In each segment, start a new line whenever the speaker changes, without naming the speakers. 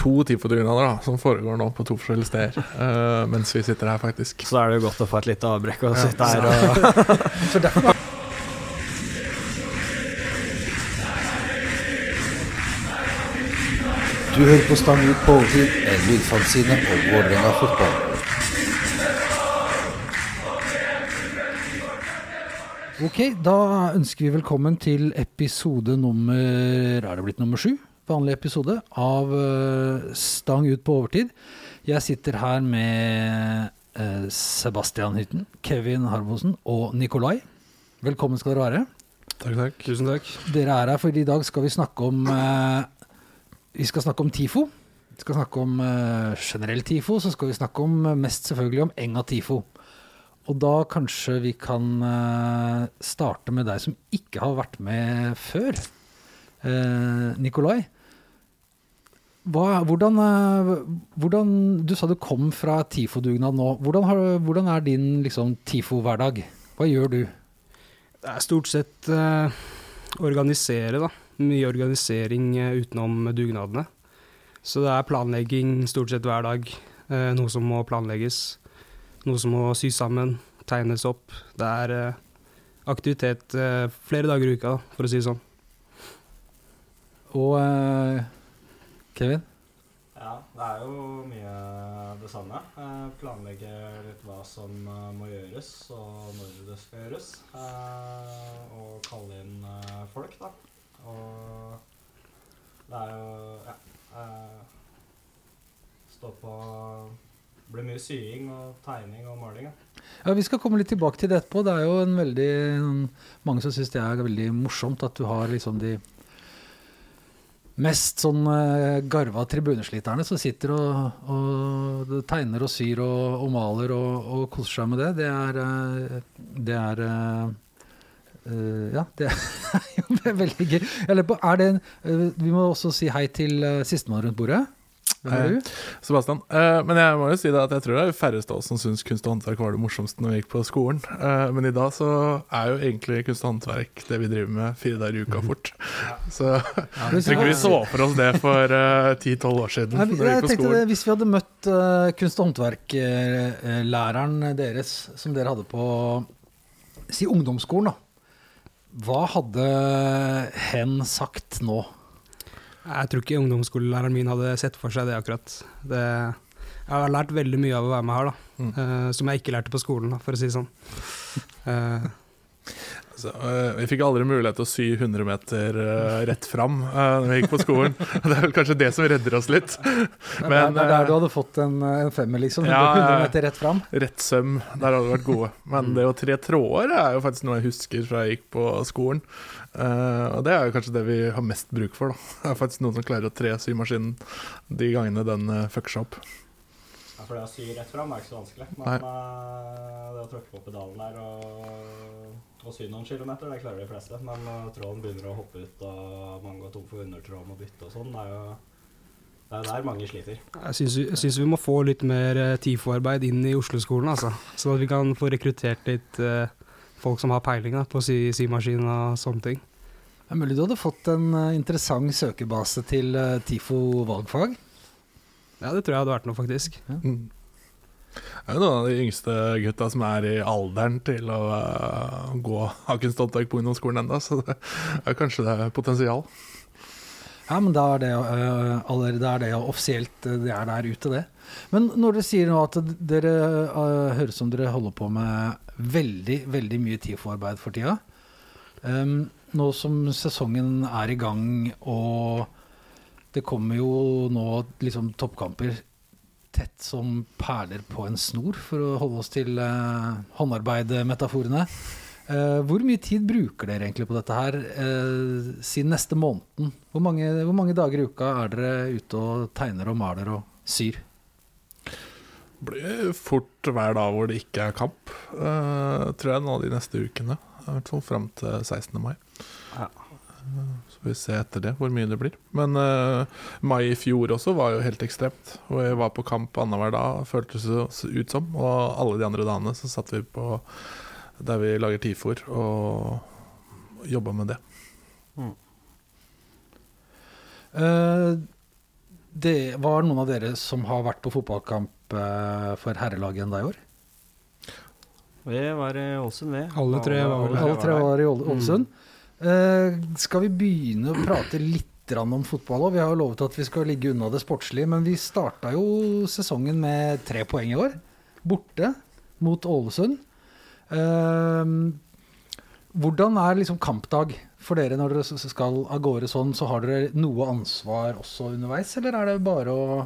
To TIFO-dugnader som foregår nå på to forskjellige steder uh, mens vi sitter her, faktisk.
Så er det jo godt å få et lite avbrekk og ja. sitte her og
Du hører på Stang ut på overtid, en lydfanzine om Vålerenga fotball. Ok, da ønsker vi velkommen til episode nummer Er det blitt nummer sju? Vanlig episode av uh, Stang ut på overtid. Jeg sitter her med uh, Sebastian Hytten, Kevin Harbosen og Nikolai. Velkommen skal dere være.
Takk, takk.
Tusen takk.
Dere er her, for i dag skal vi snakke om uh, vi skal snakke om TIFO. Vi skal snakke om generell TIFO, så skal vi snakke om mest selvfølgelig om Enga TIFO. Og da kanskje vi kan starte med deg som ikke har vært med før. Nikolai. Hva, hvordan, hvordan, Du sa du kom fra TIFO-dugnad nå. Hvordan, har, hvordan, er din liksom, TIFO-hverdag? Hva gjør du?
Det er stort sett organisere, da mye organisering uh, utenom dugnadene. Så det er planlegging stort sett hver dag. Uh, noe som må planlegges. Noe som må sys sammen, tegnes opp. Det er eh, aktivitet flere dager i uka, da, for å si det sånn.
Og Kevin?
Ja, det er jo mye det samme. planlegge litt hva som må gjøres, og når det skal gjøres. og kalle inn folk, da. Og det er jo Ja. Eh, stå på Det blir mye sying og tegning og maling. Ja.
ja, Vi skal komme litt tilbake til det etterpå. Det er jo en veldig Mange som syns det er veldig morsomt at du har liksom de mest sånn uh, garva tribunesliterne som sitter og, og, tegner og syr og, og maler og, og, koser seg med det. Det er, uh, det er uh, ja, det er jo veldig gøy. Er det en, uh, vi må også si hei til uh, sistemann rundt bordet. Hvem er du?
Sebastian. men jeg må jo si det at jeg tror det er færreste av oss som syns kunst og håndverk var det morsomste når vi gikk på skolen. men i dag så er jo egentlig kunst og håndverk det vi driver med fire dager i uka fort. Så jeg tror ikke vi så for oss det for ti-tolv år siden.
Nei, jeg, jeg tenkte det, Hvis vi hadde møtt kunst- og håndverklæreren deres som dere hadde på si ungdomsskolen, da hva hadde hen sagt nå?
Jeg tror ikke ungdomsskolelæreren min hadde sett for seg det akkurat. Det, jeg har lært veldig mye av å være med her, da. Mm. Uh, som jeg ikke lærte på skolen, da, for å si det sånn. Uh,
Så, uh, vi fikk aldri mulighet til å sy 100 meter uh, rett fram uh, når vi gikk på skolen. det er vel kanskje det som redder oss litt.
Men, det er der du hadde fått en, en femmer, liksom? Ja, 100 meter rett fram?
Rett søm. Der hadde vi vært gode. Men det å tre tråder er jo faktisk noe jeg husker fra jeg gikk på skolen. og det er jo kanskje det vi har mest bruk for. da. Det er faktisk noen som klarer å tre symaskinen de gangene den fucker seg opp.
Ja, for det å sy rett fram er ikke så vanskelig. Men det å tråkke på pedalen der og å sy noen kilometer, det klarer de fleste. Men uh, tråden begynner å hoppe ut, og man går tom for undertråd og må bytte og sånn. Det er jo det er der mange sliter.
Jeg syns vi må få litt mer uh, TIFO-arbeid inn i Oslo-skolen, altså. Sånn at vi kan få rekruttert litt uh, folk som har peiling da, på symaskin og sånne ting.
Det er mulig du hadde fått en uh, interessant søkerbase til uh, TIFO valgfag?
Ja, det tror jeg hadde vært noe, faktisk. Ja. Mm.
Det er jo noen av de yngste gutta som er i alderen til å uh, gå Haken Stoltenberg på ungdomsskolen ennå, så det er kanskje det er potensial.
Ja, men da er det, uh, allerede er det offisielt eh, det er der ute, det. Men når dere sier nå at dere uh, høres som dere holder på med veldig, veldig mye TIFO-arbeid for tida. Um, nå som sesongen er i gang og det kommer jo nå liksom toppkamper tett som perler på en snor, for å holde oss til uh, håndarbeidmetaforene. Uh, hvor mye tid bruker dere egentlig på dette her uh, siden neste måneden? Hvor mange, hvor mange, dager i uka er dere ute og tegner og maler og syr?
Det blir fort hver dag hvor det ikke er kamp, uh, tror jeg, nå de neste ukene. I hvert fall fram til 16. mai. Ja. Så får vi se etter det hvor mye det blir. Men uh, mai i fjor også var jo helt ekstremt. Og jeg var på kamp annenhver dag, føltes det ut som. Og alle de andre dagene så satt vi på der vi lager TIFOR og jobba med det. Mm.
Uh, det var noen av dere som har vært på fotballkamp uh, for herrelaget enda i år?
Vi var i Ålesund, vi.
Alle tre var
Alle tre var i Ålesund.
Mm.
Eh, skal vi begynne å prate litt om fotball òg? Vi har jo lovet at vi skal ligge unna det sportslige, men vi starta jo sesongen med tre poeng i år. Borte mot Ålesund. Eh, hvordan er liksom kampdag for dere når dere skal av gårde sånn? Så har dere noe ansvar også underveis, eller er det bare å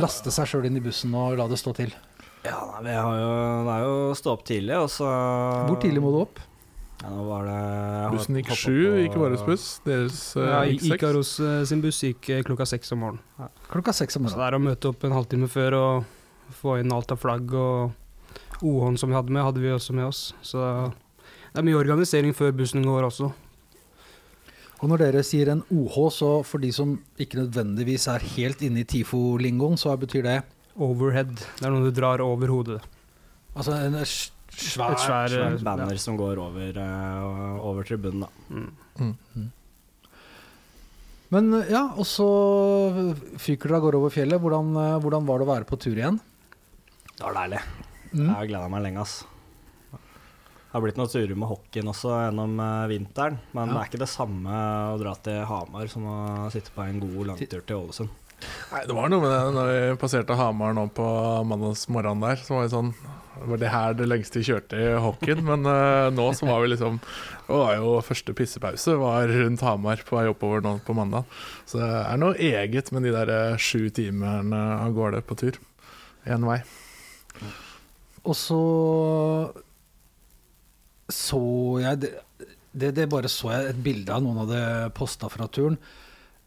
laste seg sjøl inn i bussen og la det stå til?
Ja, nei, vi har jo, det er jo å stå opp tidlig, og så
Hvor tidlig må du opp?
Ja, nå var det
Bussen gikk sju, ikke vår buss. Deres eh,
Ja,
gikk seks.
Ikaros eh, sin buss gikk eh, klokka seks om morgenen.
Klokka seks om morgenen.
Så det er å møte opp en halvtime før og få inn alt av flagg og OH-en som vi hadde med, hadde vi også med oss. Så det er mye organisering før bussen går også.
Og når dere sier en OH, så for de som ikke nødvendigvis er helt inne i TIFO-lingoen, så betyr det
Overhead. Det er noe du drar over hodet.
altså en svær,
Svært
eh,
banner som går over, uh, over tribunen, da.
Mm.
Mm.
Men ja, og så fyker dere av gårde over fjellet. Hvordan, eh, hvordan var det å være på tur igjen?
Det var deilig.
Mm.
Jeg har gleda meg lenge, ass. Det har blitt noen turer med hockeyen også gjennom eh, vinteren, men
Ja.
det er ikke det samme å dra til Hamar som å sitte på en god langtur til Ålesund.
Nei, det var noe med det når vi passerte Hamar nå på mandagsmorgenen der. Så var det sånn Var det her det lengste vi kjørte i hockeyen? Men uh, nå så var vi liksom Det var jo første pissepause var rundt Hamar på vei oppover nå på mandag. Så det er noe eget med de der eh, sju timene av gårde på tur. Én vei.
Og så så jeg det, det, det bare så jeg et bilde av noen hadde posta fra turen.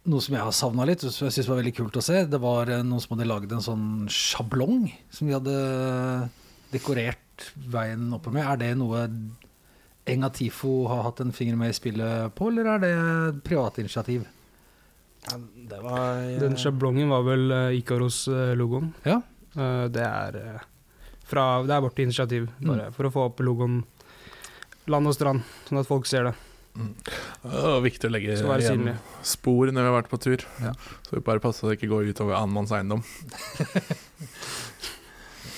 Noe som jeg har savna litt, som jeg syns var veldig kult å se. Det var eh, noen som hadde lagd en sånn sjablong som de hadde dekorert veien oppe med. Er det noe Enga Tifo har hatt en finger med i spillet på, eller er det et privat initiativ?
Ja, det var ja.
Den sjablongen var vel uh, Ikaros-logoen.
Ja.
Eh, det er eh, fra Det er vårt initiativ, bare for å få opp logoen land og strand, sånn at folk ser det.
Det var viktig å legge igjen spor når vi har vært på tur.
Ja.
Så vi bare passer så det ikke går utover annen manns eiendom.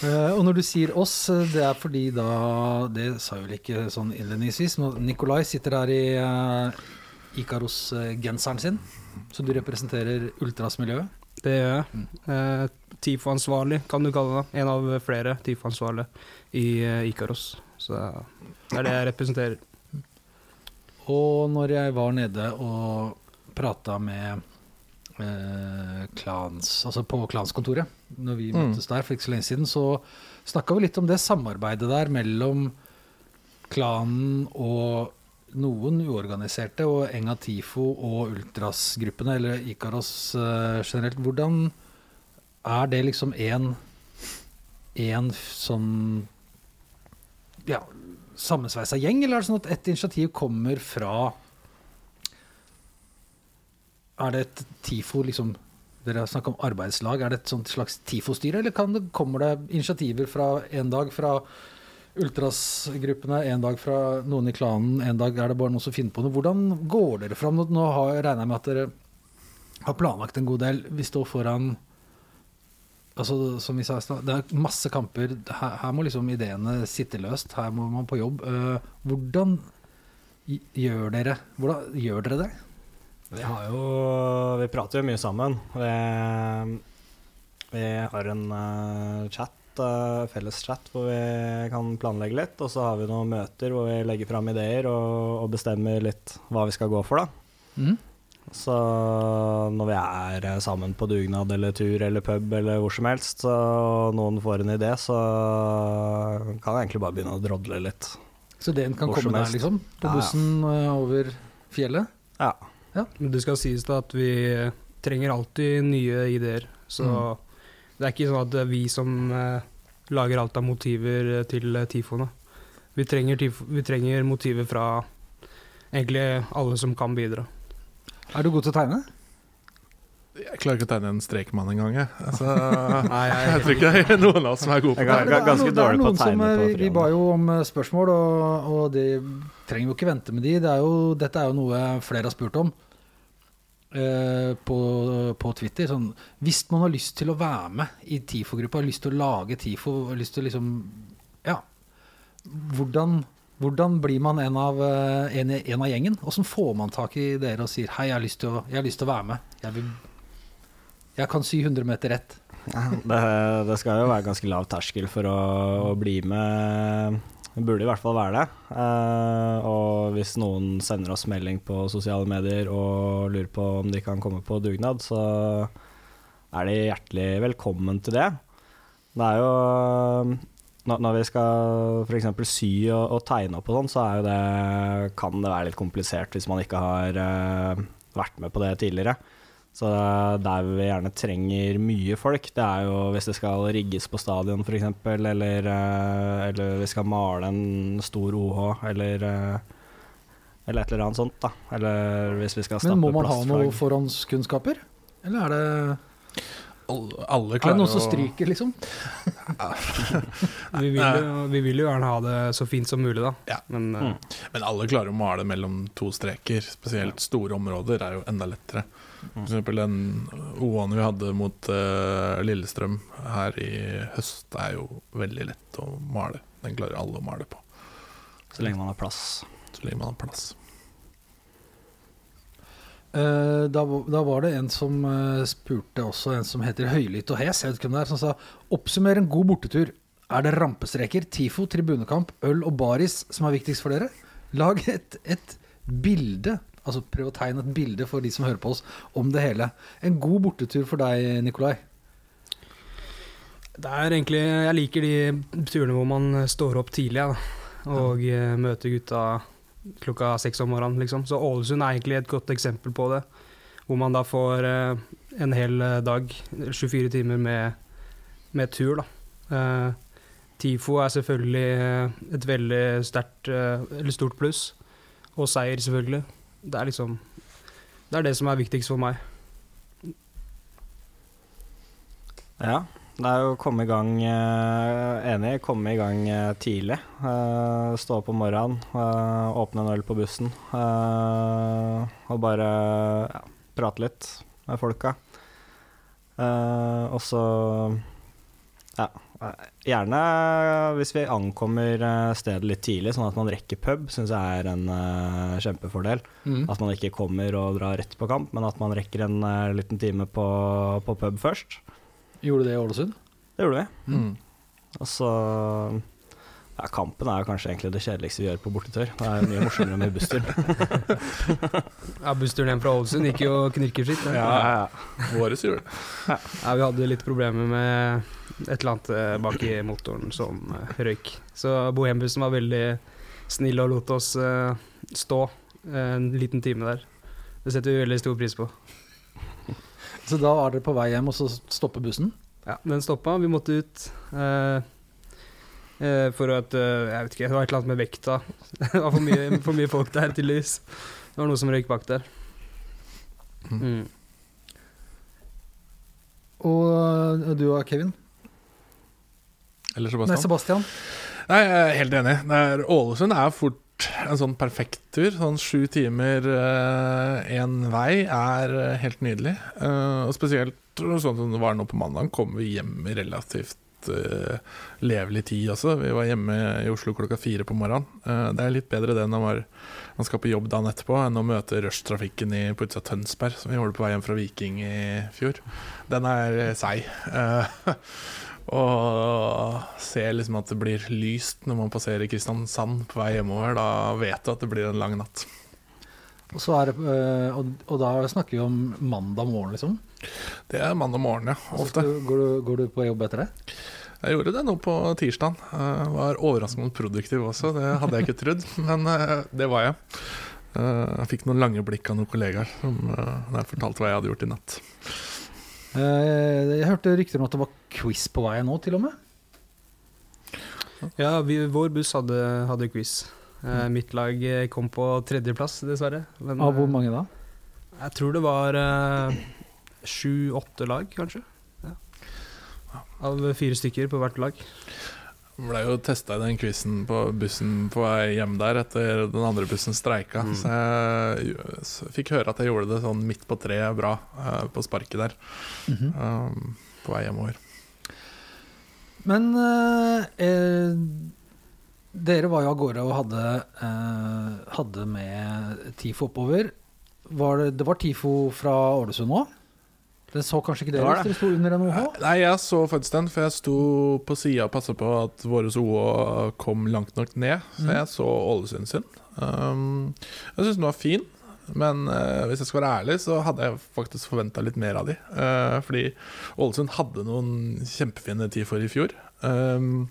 uh, og når du sier oss, eh, det er fordi da Det sa jeg vel ikke sånn innledningsvis, men Nikolai sitter her i uh, Ikaros-genseren sin, så du representerer ultrasmiljøet.
Det gjør jeg.
Mm.
Uh, TIFO-ansvarlig, kan du kalle det. En av flere TIFO-ansvarlige i eh, Ikaros. Så det er det jeg representerer.
Og når jeg var nede og prata med eh, klans, altså på klanskontoret, når vi
Mm.
møttes der for ikke så lenge siden, så snakka vi litt om det samarbeidet der mellom klanen og noen uorganiserte, og Enga Tifo og Ultras-gruppene, eller Ikaros eh, generelt. Hvordan er det liksom en en sånn ja, sammensveisa gjeng, eller er det sånn at et initiativ kommer fra Er det et TIFO, liksom Dere har snakka om arbeidslag. Er det et slags TIFO-styre, eller det, kommer det initiativer fra en dag fra Ultras-gruppene, en dag fra noen i klanen, en dag er det bare noen som finner på noe. Hvordan går dere fram? Nå regner jeg med at dere har planlagt en god del. Vi står foran Altså, som vi sa det er masse kamper. Her, her må liksom ideene sitte løst. Her må man på jobb. Eh, hvordan gjør dere Hvordan gjør dere det?
Vi har jo Vi prater jo mye sammen. Vi, vi har en eh, chat, eh, felles chat, hvor vi kan planlegge litt. Og så har vi noen møter hvor vi legger fram ideer og, og bestemmer litt hva vi skal gå for, da.
Mm.
Så når vi er eh, sammen på dugnad eller tur eller pub eller hvor som helst, så noen får en idé, så kan jeg egentlig bare begynne å drodle litt.
Så ideen kan komme der, liksom? På
Ja, ja.
bussen eh, over fjellet?
Ja.
Men det skal sies da at vi trenger alltid nye ideer. Så det er ikke sånn at det er vi som eh, lager alt av motiver til tifoene. Vi trenger, tifo, vi trenger motiver fra egentlig alle som kan bidra.
Er du god til å tegne?
Jeg klarer ikke å tegne en strekmann engang, jeg. Altså,
Nei, jeg,
jeg tror ikke det er noen av oss som er gode på det.
er
det er
ganske
er
dårlig på å
noen som,
tegne
eh, vi ba jo om eh, spørsmål, og, og de trenger jo ikke vente med de. Det er jo, dette er jo noe flere har spurt om. eh, på, på Twitter sånn, Hvis man har lyst til å være med i TIFO-gruppa, har lyst til å lage TIFO, har lyst til å liksom Ja. Hvordan, hvordan blir man en av, eh, en, en av gjengen? Åssen får man tak i dere og sier 'hei, jeg har lyst til å, lyst til å være med'? Jeg, vil, jeg kan sy 100 meter rett.
Det, det skal jo være ganske lav terskel for å, å bli med. Det burde i hvert fall være det. Eh, og hvis noen sender oss melding på sosiale medier og lurer på om de kan komme på dugnad, så er de hjertelig velkommen til det. Det er jo Når vi skal f.eks. sy og, og tegne opp og sånn, så det, kan det være litt komplisert hvis man ikke har uh, vært med på det tidligere. Så der vi gjerne trenger mye folk, det er jo hvis det skal rigges på stadion f.eks., eller, uh, eller vi skal male en stor OH, eller uh, eller et eller annet sånt, da. Eller hvis vi skal stappe
Men må man ha noe forhåndskunnskaper? Eller er det,
Alle, alle
er det noen som stryker, liksom?
Vi vil, jo, vi vil jo gjerne ha det så fint som mulig, da.
Ja.
Men
mm.
uh, Men alle klarer å male mellom to streker. Spesielt store områder er jo enda lettere. For eksempel den O-en vi hadde mot uh, Lillestrøm her i høst, er jo veldig lett å male. Den klarer alle å male på,
Så lenge man har plass.
så lenge man har plass.
Eh, da, da var det en som eh, spurte også, en som heter Høylytt og Hes, jeg vet ikke hvem det er, som sa Oppsummer en god bortetur. Er det rampestreker, TIFO, tribunekamp, øl og baris som er viktigst for dere? Lag et, et bilde, altså prøv å tegne et bilde for de som hører på oss, om det hele. En god bortetur for deg, Nikolai.
det er egentlig Jeg liker de turene hvor man står opp tidlig ja, og ja. møter gutta klokka seks om morgenen, liksom. Så Ålesund er egentlig et godt eksempel på det. Hvor man da får eh, en hel eh, dag, 24 timer med, med tur, da. Eh, TIFO er selvfølgelig eh, et veldig sterkt, eh, eller stort pluss. Og seier, selvfølgelig. Det er liksom Det er det som er viktigst for meg.
Ja, det er jo å komme i gang eh, Enig, komme i gang eh, tidlig. Eh, stå opp om morgenen, åpne en øl på bussen. og bare ja, prate litt med folka. Og så ja, gjerne hvis vi ankommer stedet litt tidlig, sånn at man rekker pub, syns jeg er en uh, kjempefordel. At man ikke kommer og drar rett på kamp, men at man rekker en uh, liten time på, på pub først.
Gjorde du det i Ålesund?
Det gjorde vi.
Mm.
Og så ja, Kampen er jo kanskje egentlig det kjedeligste vi gjør på bortetur. Det er mye morsommere med busstur.
Ja, Bussturen hjem fra Ålesund gikk jo knirkefritt. Ja,
ja.
Våres gjorde det.
Ja, vi hadde litt problemer med et eller annet eh, bak i motoren som eh, røyk. Så Bohembussen var veldig snill og lot oss eh, stå en liten time der. Det setter vi veldig stor pris på.
Så da var dere på vei hjem, og så stopper bussen?
Ja, den stoppa. Vi måtte ut. Eh, eh, for at eh, Jeg vet ikke, det var et eller annet med vekta. Det var for mye, for mye folk der, tydeligvis. Det var noe som røyk bak der. Mm.
Og øh, du og Kevin?
Eller
Nei,
Sebastian?
Sebastian.
Nei, jeg er helt enig. Ålesund er fort en sånn perfekt tur. Sånn sju timer én vei er eh, helt nydelig. Uh, og spesielt sånn som det var nå på mandag, kom vi hjem i relativt eh, levelig tid også. Vi var hjemme i Oslo klokka fire på morgenen. Eh, det er litt bedre det når man, skal på jobb dagen etterpå, enn å møte rushtrafikken på utsida Tønsberg, som vi gjorde på vei hjem fra Viking i fjor. Den er eh, seig. Eh, og ser liksom at det blir lyst når man passerer Kristiansand på vei hjemover. Da vet du at det blir en lang natt.
Og, så er det, øh, og, og da snakker vi om mandag morgen, liksom?
Det er mandag morgen, ja. Ofte.
Går du, går du på jobb etter det?
Jeg gjorde det nå på tirsdag. Var overraskende produktiv også, det hadde jeg ikke trodd. Men eh, det var jeg. Eh, Jeg fikk noen lange blikk av noen kollegaer som, eh, fortalte hva jeg hadde gjort i natt.
Eh, Jeg hørte rykter om at det var quiz på vei nå, til og med.
Ja, vi, vår buss hadde, hadde quiz. Eh, mitt lag eh, kom på tredjeplass, dessverre. Men,
Av hvor
eh,
mange da?
Jeg tror det var eh, sju-åtte lag, kanskje. Ja. Av fire stykker på hvert lag.
ble jo testa i den quizen på bussen på vei hjem der etter den andre bussen streika.
Mm.
Så jeg fikk høre at jeg gjorde det sånn midt på treet bra uh, på sparket der.
Mhm.
um, på vei hjemover.
Men eh, eh, dere var jo av gårde og hadde, eh, hadde med TIFO oppover. Var det, det var TIFO fra Ålesund òg? Den så kanskje ikke dere dere sto under NOH?
Nei, jeg så faktisk den, for jeg sto på sida og passa på at våre OO kom langt nok ned. Så
Mhm.
jeg så Ålesund sin. Um, jeg syns den var fin, men uh, hvis jeg skal være ærlig, så hadde jeg faktisk forventa litt mer av de. Uh, fordi Ålesund hadde noen kjempefine TIFO-er i fjor. Um,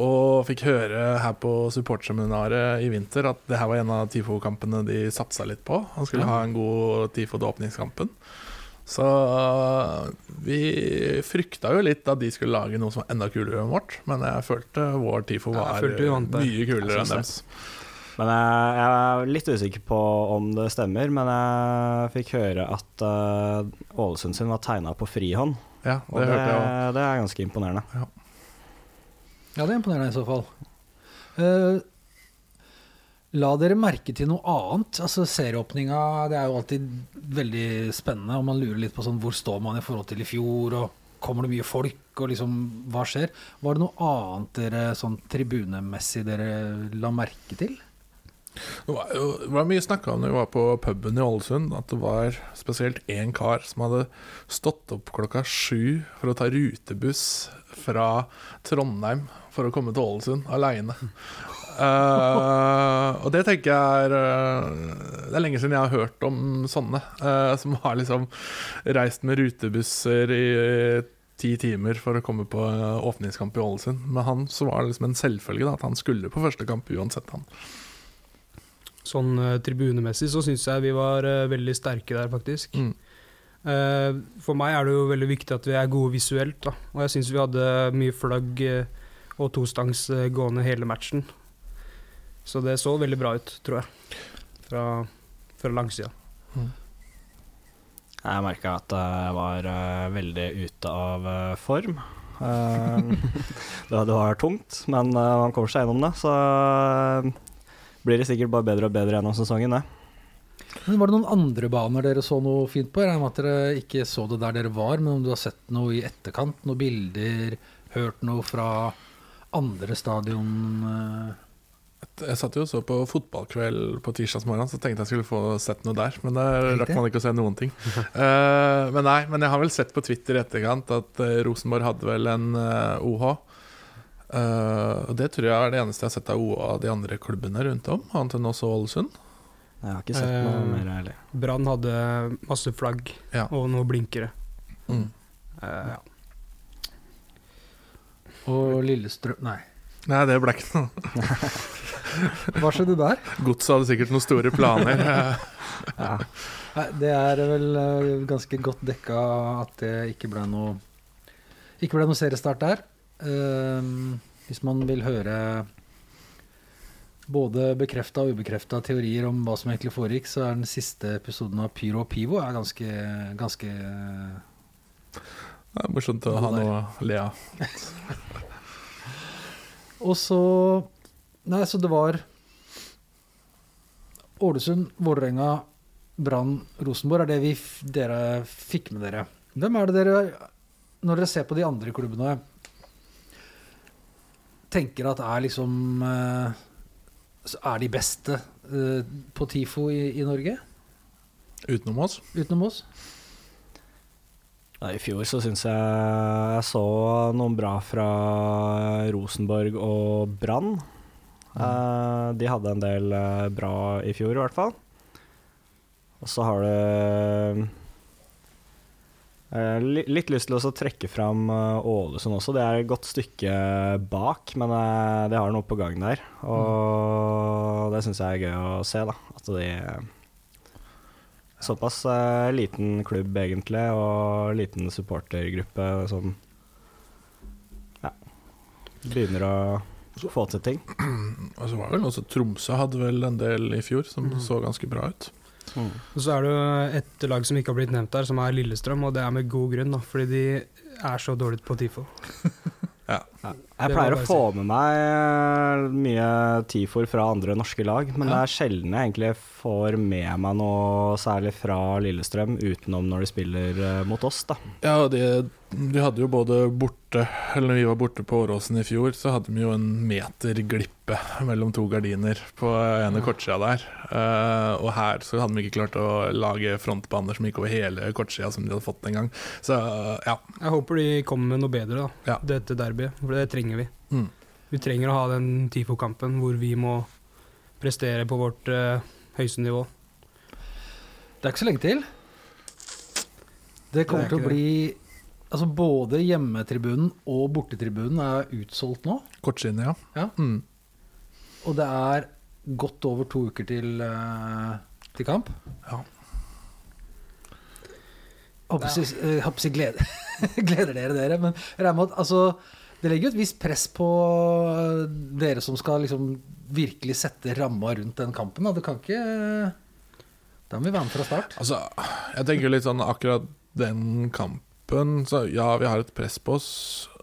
og fikk høre her på supportseminaret i vinter at det her var en av TIFO-kampene de satsa litt på. Han skulle
Ja.
ha en god TIFO til åpningskampen. Så vi frykta jo litt at de skulle lage noe som var enda kulere enn vårt, men jeg følte vår TIFO var
det.
mye kulere enn deres.
Men jeg, jeg er litt usikker på om det stemmer, men jeg fikk høre at uh, Ålesund sin var tegna på frihånd.
Ja,
Og
det
det,
hørte jeg òg.
det er ganske imponerende.
Ja, det er imponerende i så fall. Uh, la dere merke til noe annet? Altså Serieåpninga det er jo alltid veldig spennende, og man lurer litt på sånn, hvor står man i forhold til i fjor, og kommer det mye folk, og liksom hva skjer? Var det noe annet dere sånn tribunemessig dere la merke til?
Det var, jo, det var mye snakka om når vi var på puben i Ålesund, at det var spesielt én kar som hadde stått opp klokka sju for å ta rutebuss fra Trondheim for å komme til Ålesund aleine. og det tenker jeg er eh, Det er lenge siden jeg har hørt om sånne Uh, som har liksom reist med rutebusser i ti timer for å komme på eh, åpningskamp i Ålesund. Men han så var det liksom en selvfølge da, at han skulle på første kamp uansett. han
Sånn eh, tribunemessig så syns jeg vi var eh, veldig sterke der, faktisk.
Mm.
Eh, for meg er det jo veldig viktig at vi er gode visuelt, da. Og jeg syns vi hadde mye flagg og tostangs gående hele matchen. Så det så veldig bra ut, tror jeg. Fra, fra langsida.
Jeg merka at jeg var veldig ute av form. Eh, det, det var tungt, men man kommer seg gjennom det. Så blir det sikkert bare bedre og bedre gjennom sesongen, det.
Men Var det noen andre baner dere så noe fint på? Jeg regner med at dere ikke så det der dere var, men om du har sett noe i etterkant? Noen bilder? Hørt noe fra andre stadion? eh?
Jeg satt jo og så på fotballkveld på tirsdagsmorgen, så tenkte jeg skulle få sett noe der. Men der rakk man ikke å se noen ting. uh, men nei, men jeg har vel sett på Twitter i etterkant at eh, Rosenborg hadde vel en uh, OH. Eh, og det tror jeg er det eneste jeg har sett av OA de andre klubbene rundt om, annet enn også Ålesund.
Jeg har ikke sett noe
uh,
mer heller.
Brann hadde masse flagg
Ja.
og noe blinkere.
Mm.
Uh, ja.
Og Lillestrøm Nei.
Nei, det ble ikke noe.
Hva skjedde der?
Godset hadde sikkert noen store planer.
Ja.
Nei, det er vel ganske godt dekka at det ikke ble noe Ikke ble noe seriestart der. Ehm, hvis man vil høre både bekrefta og ubekrefta teorier om hva som egentlig foregikk, så er den siste episoden av Pyro og Pivo er ganske, ganske
det er morsomt å ha noe å le av.
Og så Nei, så det var Ålesund, Vålerenga, Brann, Rosenborg er det vi, dere fikk med dere. Hvem er det dere, når dere ser på de andre klubbene, tenker at er liksom eh, Er de beste eh, på TIFO i, i Norge,
Utenom oss.
utenom oss?
Ja, I fjor så syns jeg jeg så noen bra fra Rosenborg og Brann. Eh, de hadde en del bra i fjor, i hvert fall. Og så har du litt lyst til å trekke fram eh, Ålesund også. Det er et godt stykke bak, men eh, de har noe på gang der. Og det syns jeg er gøy å se, da. At de Såpass eh, liten klubb egentlig, og liten supportergruppe som ja, begynner å få til ting.
Og så var vel også Tromsø hadde vel en del i fjor som så ganske bra ut.
Og så er det jo et lag som ikke har blitt nevnt der, som er Lillestrøm, og det er med god grunn, da, fordi de er så dårlige på TIFO.
Ja.
Jeg pleier å få med meg eh, mye TIFOR fra andre norske lag, men
Ja.
det er sjelden jeg egentlig får med meg noe særlig fra Lillestrøm, utenom når de spiller eh, mot oss, da.
Ja, de, de hadde jo både borte Eller når vi var borte på Åråsen i fjor, så hadde vi jo en meter glippe mellom to gardiner på ene kortsida der. Uh, og her så hadde vi ikke klart å lage frontbaner som gikk over hele kortsida som de hadde fått en gang. Så ja.
Jeg håper de kommer med noe bedre, da.
Ja.
Dette derbyet. For det trenger vi.
Mm.
Vi trenger å ha den TIFO-kampen hvor vi må prestere på vårt uh, høyeste nivå.
Det er ikke så lenge til. Det kommer
Det
til å bli Altså Både hjemmetribunen og bortetribunen er utsolgt nå.
Kortsynet, ja.
Ja.
Mm.
Og det er godt over to uker til, uh, til kamp.
Ja.
Håper jeg eh, håper jeg gleder, gleder dere dere. Men jeg regner med at altså, det legger jo et visst press på eh, dere som skal liksom virkelig sette ramma rundt den kampen. Da. Det kan ikke Da må vi være med fra start.
Altså, jeg tenker litt sånn akkurat den kampen Så ja, vi har et press på oss,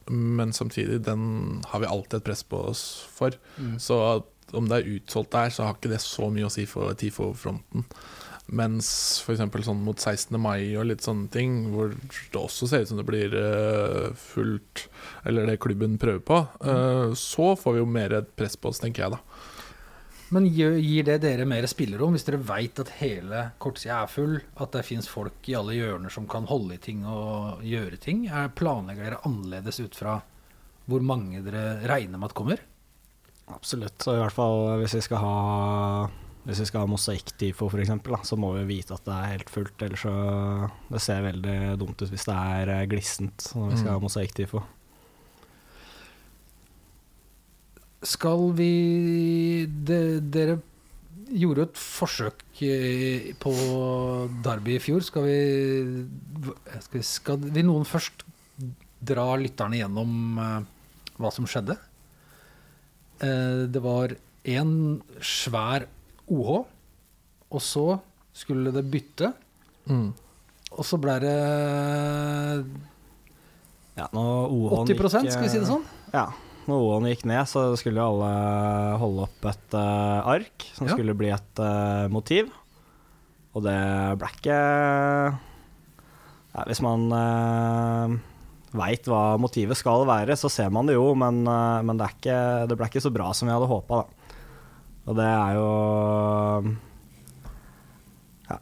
men samtidig, den har vi alltid et press på oss for. Så at om det er utsolgt der, så har ikke det så mye å si for TIFO-fronten. Mens f.eks. sånn mot 16. mai og litt sånne ting, hvor det også ser ut som det blir eh, fullt, eller det klubben prøver på, eh, så får vi jo mer press på oss, tenker jeg da.
Men gir det dere mer spillerom hvis dere veit at hele kortsida er full? At det fins folk i alle hjørner som kan holde i ting og gjøre ting? Er, planlegger dere annerledes ut fra hvor mange dere regner med at kommer?
Absolutt. Så i hvert fall hvis vi skal ha hvis vi skal ha mosaikktifo f.eks., så må vi vite at det er helt fullt. Ellers så Det ser veldig dumt ut hvis det er eh, glissent når vi skal ha
Mm.
mosaikk-TIFO.
Skal vi de, Dere gjorde jo et forsøk eh, på Derby i fjor. Skal vi Skal, vi- skal vi noen først dra lytterne gjennom eh, hva som skjedde? Det var én svær OH, og så skulle det bytte.
Mm.
Og så ble det
Ja, når OH-en
80
gikk,
skal vi si det
eh,
sånn?
Ja. Når OH-en gikk ned, så skulle alle holde opp et uh, ark som
Ja.
skulle bli et uh, motiv. Og det ble ikke ja, Hvis man uh, veit hva motivet skal være, så ser man det jo, men, uh, men det, er ikke, det ble ikke så bra som vi hadde håpa, da. Og det er jo ja,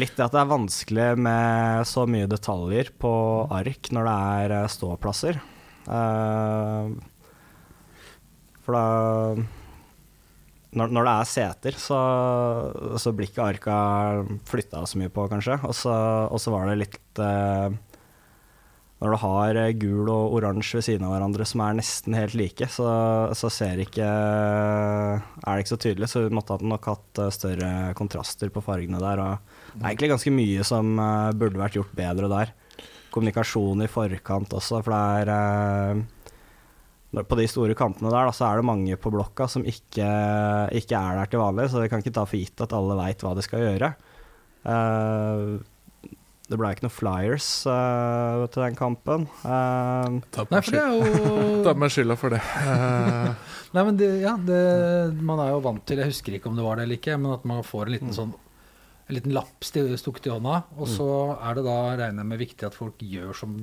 litt det at det er vanskelig med så mye detaljer på ark når det er eh, ståplasser. Eh, for da når, når det er seter, så, så blir ikke arka flytta så mye på, kanskje. Og så, var det litt eh, Når du har eh, gul og oransje ved siden av hverandre som er nesten helt like, så, så ser ikke er det ikke så tydelig. Så vi måtte nok hatt eh, større kontraster på fargene der. Og det er egentlig ganske mye som eh, burde vært gjort bedre der. Kommunikasjon i forkant også, for det er på de store kampene der, da, så er det mange på blokka som ikke, ikke er der til vanlig, så vi kan ikke ta for gitt at alle veit hva de skal gjøre. Eh, det ble ikke noe flyers uh, til den kampen. Uh,
Ta på meg
er
skylda for det. Uh.
Nei, men det, ja, det, man er jo vant til, jeg husker ikke om det var det eller ikke, men at man får en liten sånn en liten lapp stukket i hånda, og så er det da regner jeg med viktig at folk gjør som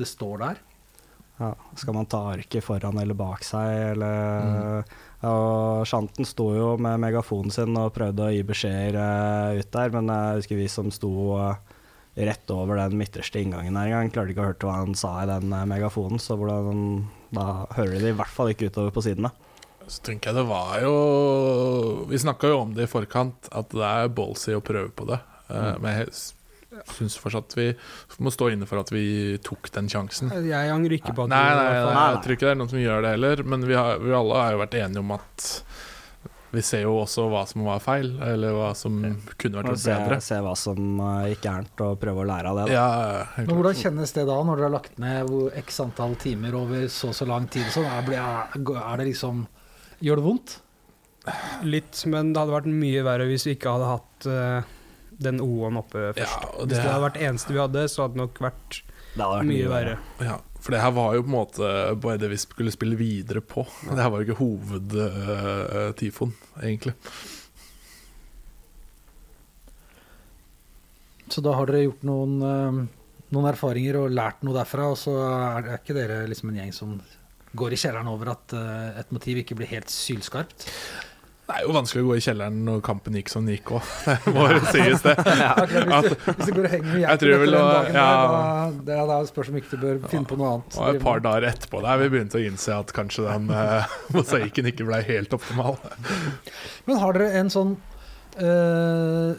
det står der.
ja, skal man ta arket foran eller bak seg, eller ja, og Shanten sto jo med megafonen sin og prøvde å gi beskjeder ut der, men jeg husker vi som sto eh, rett over den midterste inngangen her engang. klarte ikke å høre hva han sa i den eh, megafonen, så hvordan, da hører de i hvert fall ikke utover på sidene.
Så tenker jeg det var jo Vi snakka jo om det i forkant, at det er ballsy å prøve på det. Mm. Men jeg syns fortsatt vi må stå inne for at vi tok den sjansen.
Jeg angrer ikke på at
Nei, nei, nei,
Nei,
jeg tror ikke det er noen som gjør det heller. Men vi, har, vi alle har jo vært enige om at vi ser jo også hva som var feil, eller hva som kunne vært
Og se,
bedre.
se hva som eh, gikk gærent, og prøve å lære av det. Da.
Ja,
Men hvordan kjennes det da, når dere har lagt ned x antall timer over så så lang tid? Sånn, er, er det liksom Gjør det vondt?
Litt, men det hadde vært mye verre hvis vi ikke hadde hatt uh, den O-en oppe først.
Ja, det...
Hvis
det-
hadde vært eneste vi hadde, så hadde det nok vært
Det hadde vært
mye verre.
Ja, For det her var jo på en måte bare det vi skulle spille videre på. Det her var jo ikke hovedtifoen, egentlig.
Så da har dere gjort noen, uh, noen erfaringer og lært noe derfra, og så er, er ikke dere liksom en gjeng som går i kjelleren over at uh, et motiv ikke blir helt sylskarpt?
Det er jo vanskelig å gå i kjelleren når kampen gikk som den gikk òg. Det må jo sies, det.
ja. hvis, du, hvis du går og henger med hjertet
tror
etter den dagen,
ja.
der, da, det, da spørs om ikke du bør finne på noe annet.
Og et par dager etterpå der vi begynte å innse at kanskje den uh, mosaikken ikke ble helt optimal.
Men har dere en sånn uh,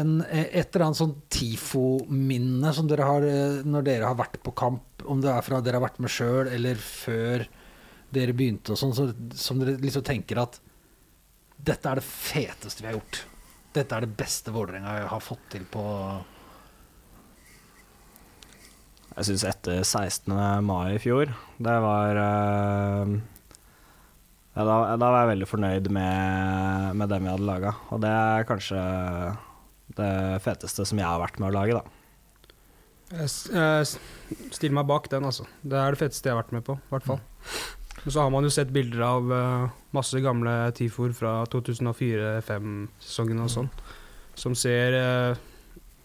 en, Et eller annet sånn TIFO-minne som dere har eh, når dere har vært på kamp, om det er fra dere har vært med sjøl, eller før dere begynte, og sånn, så, som dere liksom tenker at dette er det feteste vi har gjort. Dette er det beste Vålerenga har fått til på
Jeg syns etter 16. mai i fjor, det var uh, ja, da, da var jeg veldig fornøyd med, med dem vi hadde laga. Og det er kanskje det feteste som jeg har vært med å lage, da.
Jeg, jeg stiller meg bak den, altså. Det er det feteste jeg har vært med på, i hvert fall. Og så har man jo sett bilder av eh, masse gamle Tifor fra 2004-2005-sesongen og sånn, som ser eh,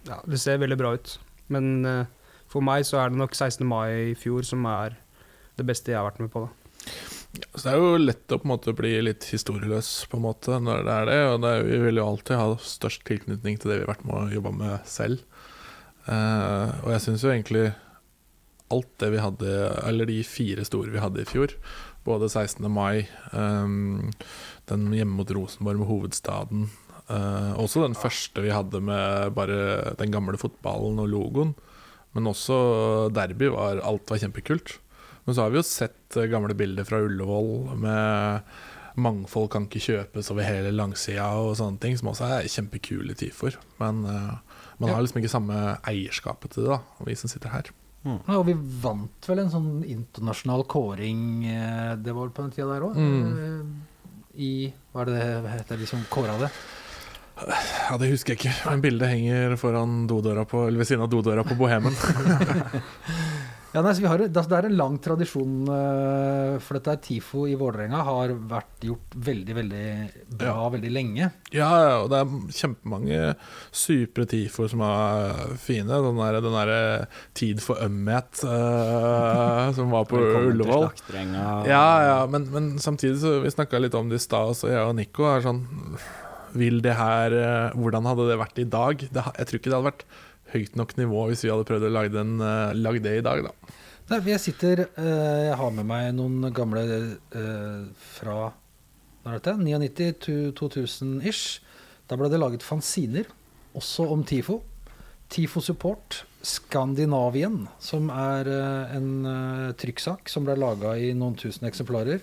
Ja, det ser veldig bra ut. Men eh, for meg så er det nok 16. mai i fjor som er det beste jeg har vært med på, da.
Så det er jo lett å på en måte bli litt historieløs på en måte når det er det. Og det er, vi vil jo alltid ha størst tilknytning til det vi har vært med å jobbe med selv. Uh, og jeg syns jo egentlig alt det vi hadde, eller de fire store vi hadde i fjor, både 16. mai, um, den hjemme mot Rosenborg med hovedstaden, Uh, også den første vi hadde med bare den gamle fotballen og logoen, men også derby var Alt var kjempekult. Men så har vi jo sett eh, gamle bilder fra Ullevål med mangfold kan ikke kjøpes over hele langsida og sånne ting, som også er kjempekule tifor. Men uh, man har liksom ikke samme eierskapet til det, da, vi som sitter her.
Ja, og vi vant vel en sånn internasjonal kåring, eh, det var på den tida der òg? I Hva er det det heter, de som kåra det?
Ja, Det husker jeg ikke, men bildet henger foran dodøra på, eller ved siden av dodøra på Bohemen.
Ja, nei, så vi har, det, det er en lang tradisjon eh, for dette er TIFO i Vålerenga har vært gjort veldig, veldig bra
Ja.
veldig lenge.
Ja, ja, og det er kjempemange supre tifoer som er fine. Den der, der Tid for ømhet uh, som var på Ullevål. Ja, ja, men, men samtidig så Vi snakka litt om det i stad, så jeg og Nico er sånn Vil det her eh, Hvordan hadde det vært i dag? Det, jeg tror ikke det hadde vært høyt nok nivå hvis vi hadde prøvd å lage, den, eh, lage det i dag, da.
Nei, jeg sitter eh, Jeg har med meg noen gamle eh, fra hva er dette? 99-2000-ish. Da ble det laget fanziner, også om TIFO. TIFO Support Skandinavien, som er eh, en eh, trykksak som ble laga i noen tusen eksemplarer.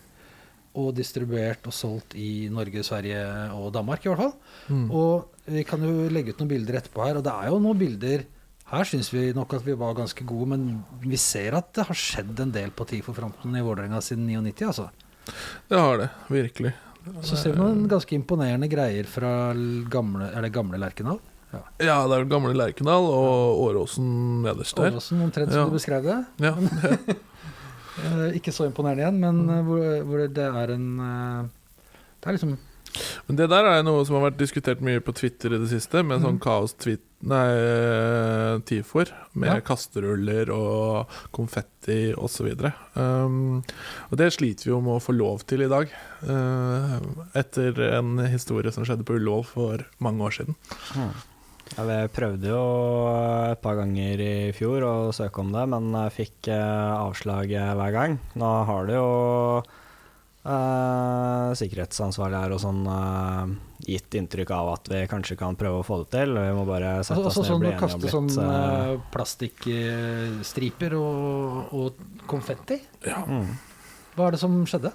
Og distribuert og solgt i Norge, Sverige og Danmark, i hvert fall.
Mm.
Og vi kan jo legge ut noen bilder etterpå her, og det er jo noen bilder Her syns vi nok at vi var ganske gode, men vi ser at det har skjedd en del på TIFO-fronten i Vålerenga siden 99, altså.
Det har det, virkelig.
Så ser vi noen ganske imponerende greier fra gamle Er det gamle Lerkendal?
Ja, det er gamle Lerkendal og Åråsen nederst der.
Åråsen, omtrent som
Ja.
du beskrev det.
Ja,
Eh, ikke så imponerende igjen, men eh, hvor, hvor det er en eh, Det er liksom
Men det der er noe som har vært diskutert mye på Twitter i det siste, med sånn
Mhm.
kaos-tweet Nei, eh, tifor, med
Ja.
kasteruller og konfetti osv. Um, og det sliter vi jo med å få lov til i dag, uh, etter en historie som skjedde på Ullevål for mange år siden.
Mm. Ja, vi prøvde jo et par ganger i fjor å søke om det, men fikk eh, avslag eh, hver gang. Nå har det jo eh, sikkerhetsansvarlig her og sånn eh, gitt inntrykk av at vi kanskje kan prøve å få det til. Vi må bare sette
altså,
oss
altså,
ned og
sånn
bli enige om
kaste
litt.
sånn
eh,
eh, plastikkstriper og, og konfetti.
Ja.
mm.
Hva er det som skjedde?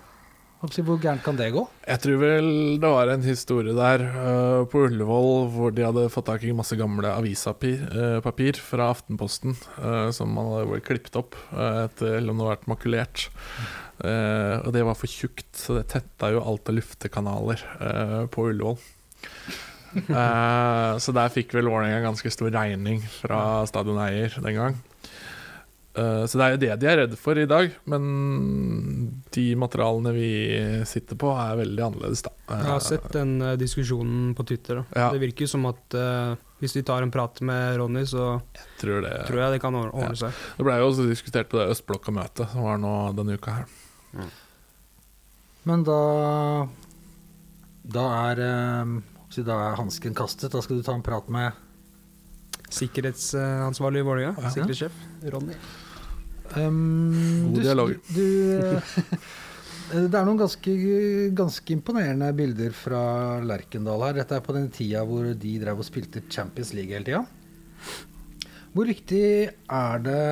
Hvor gærent kan det gå?
Jeg tror vel det var en historie der uh, på Ullevål hvor de hadde fått tak i masse gamle avispapir uh, fra Aftenposten uh, som man hadde vært klippet opp eh, etter eller om det hadde vært makulert. Eh, og det var for tjukt, så det tetta jo alt av luftekanaler eh, på Ullevål. Eh, så der fikk vel Vålerenga en ganske stor regning fra stadioneier den gang. Eh, så det er jo det de er redd for i dag. Men de materialene vi sitter på, er veldig annerledes, da.
Jeg har sett den eh, diskusjonen på Twitter. Da.
Ja.
Det virker som at uh, hvis vi tar en prat med Ronny, så
Tror det,
tror jeg det kan ordne ordne seg.
det ble jo også diskutert på det Østblokka-møtet som var nå denne uka her.
Men da Da er eh, så Da er hansken kastet. Da skal du ta en prat med
Sikkerhetsansvarlig i Vålerenga,
Ja.
sikkerhetssjef Ronny.
Um,
God dialog.
Du, du, det er noen ganske, ganske imponerende bilder fra Lerkendal her. Dette er på den tida hvor de drev og spilte Champions League hele tida. Hvor viktig er det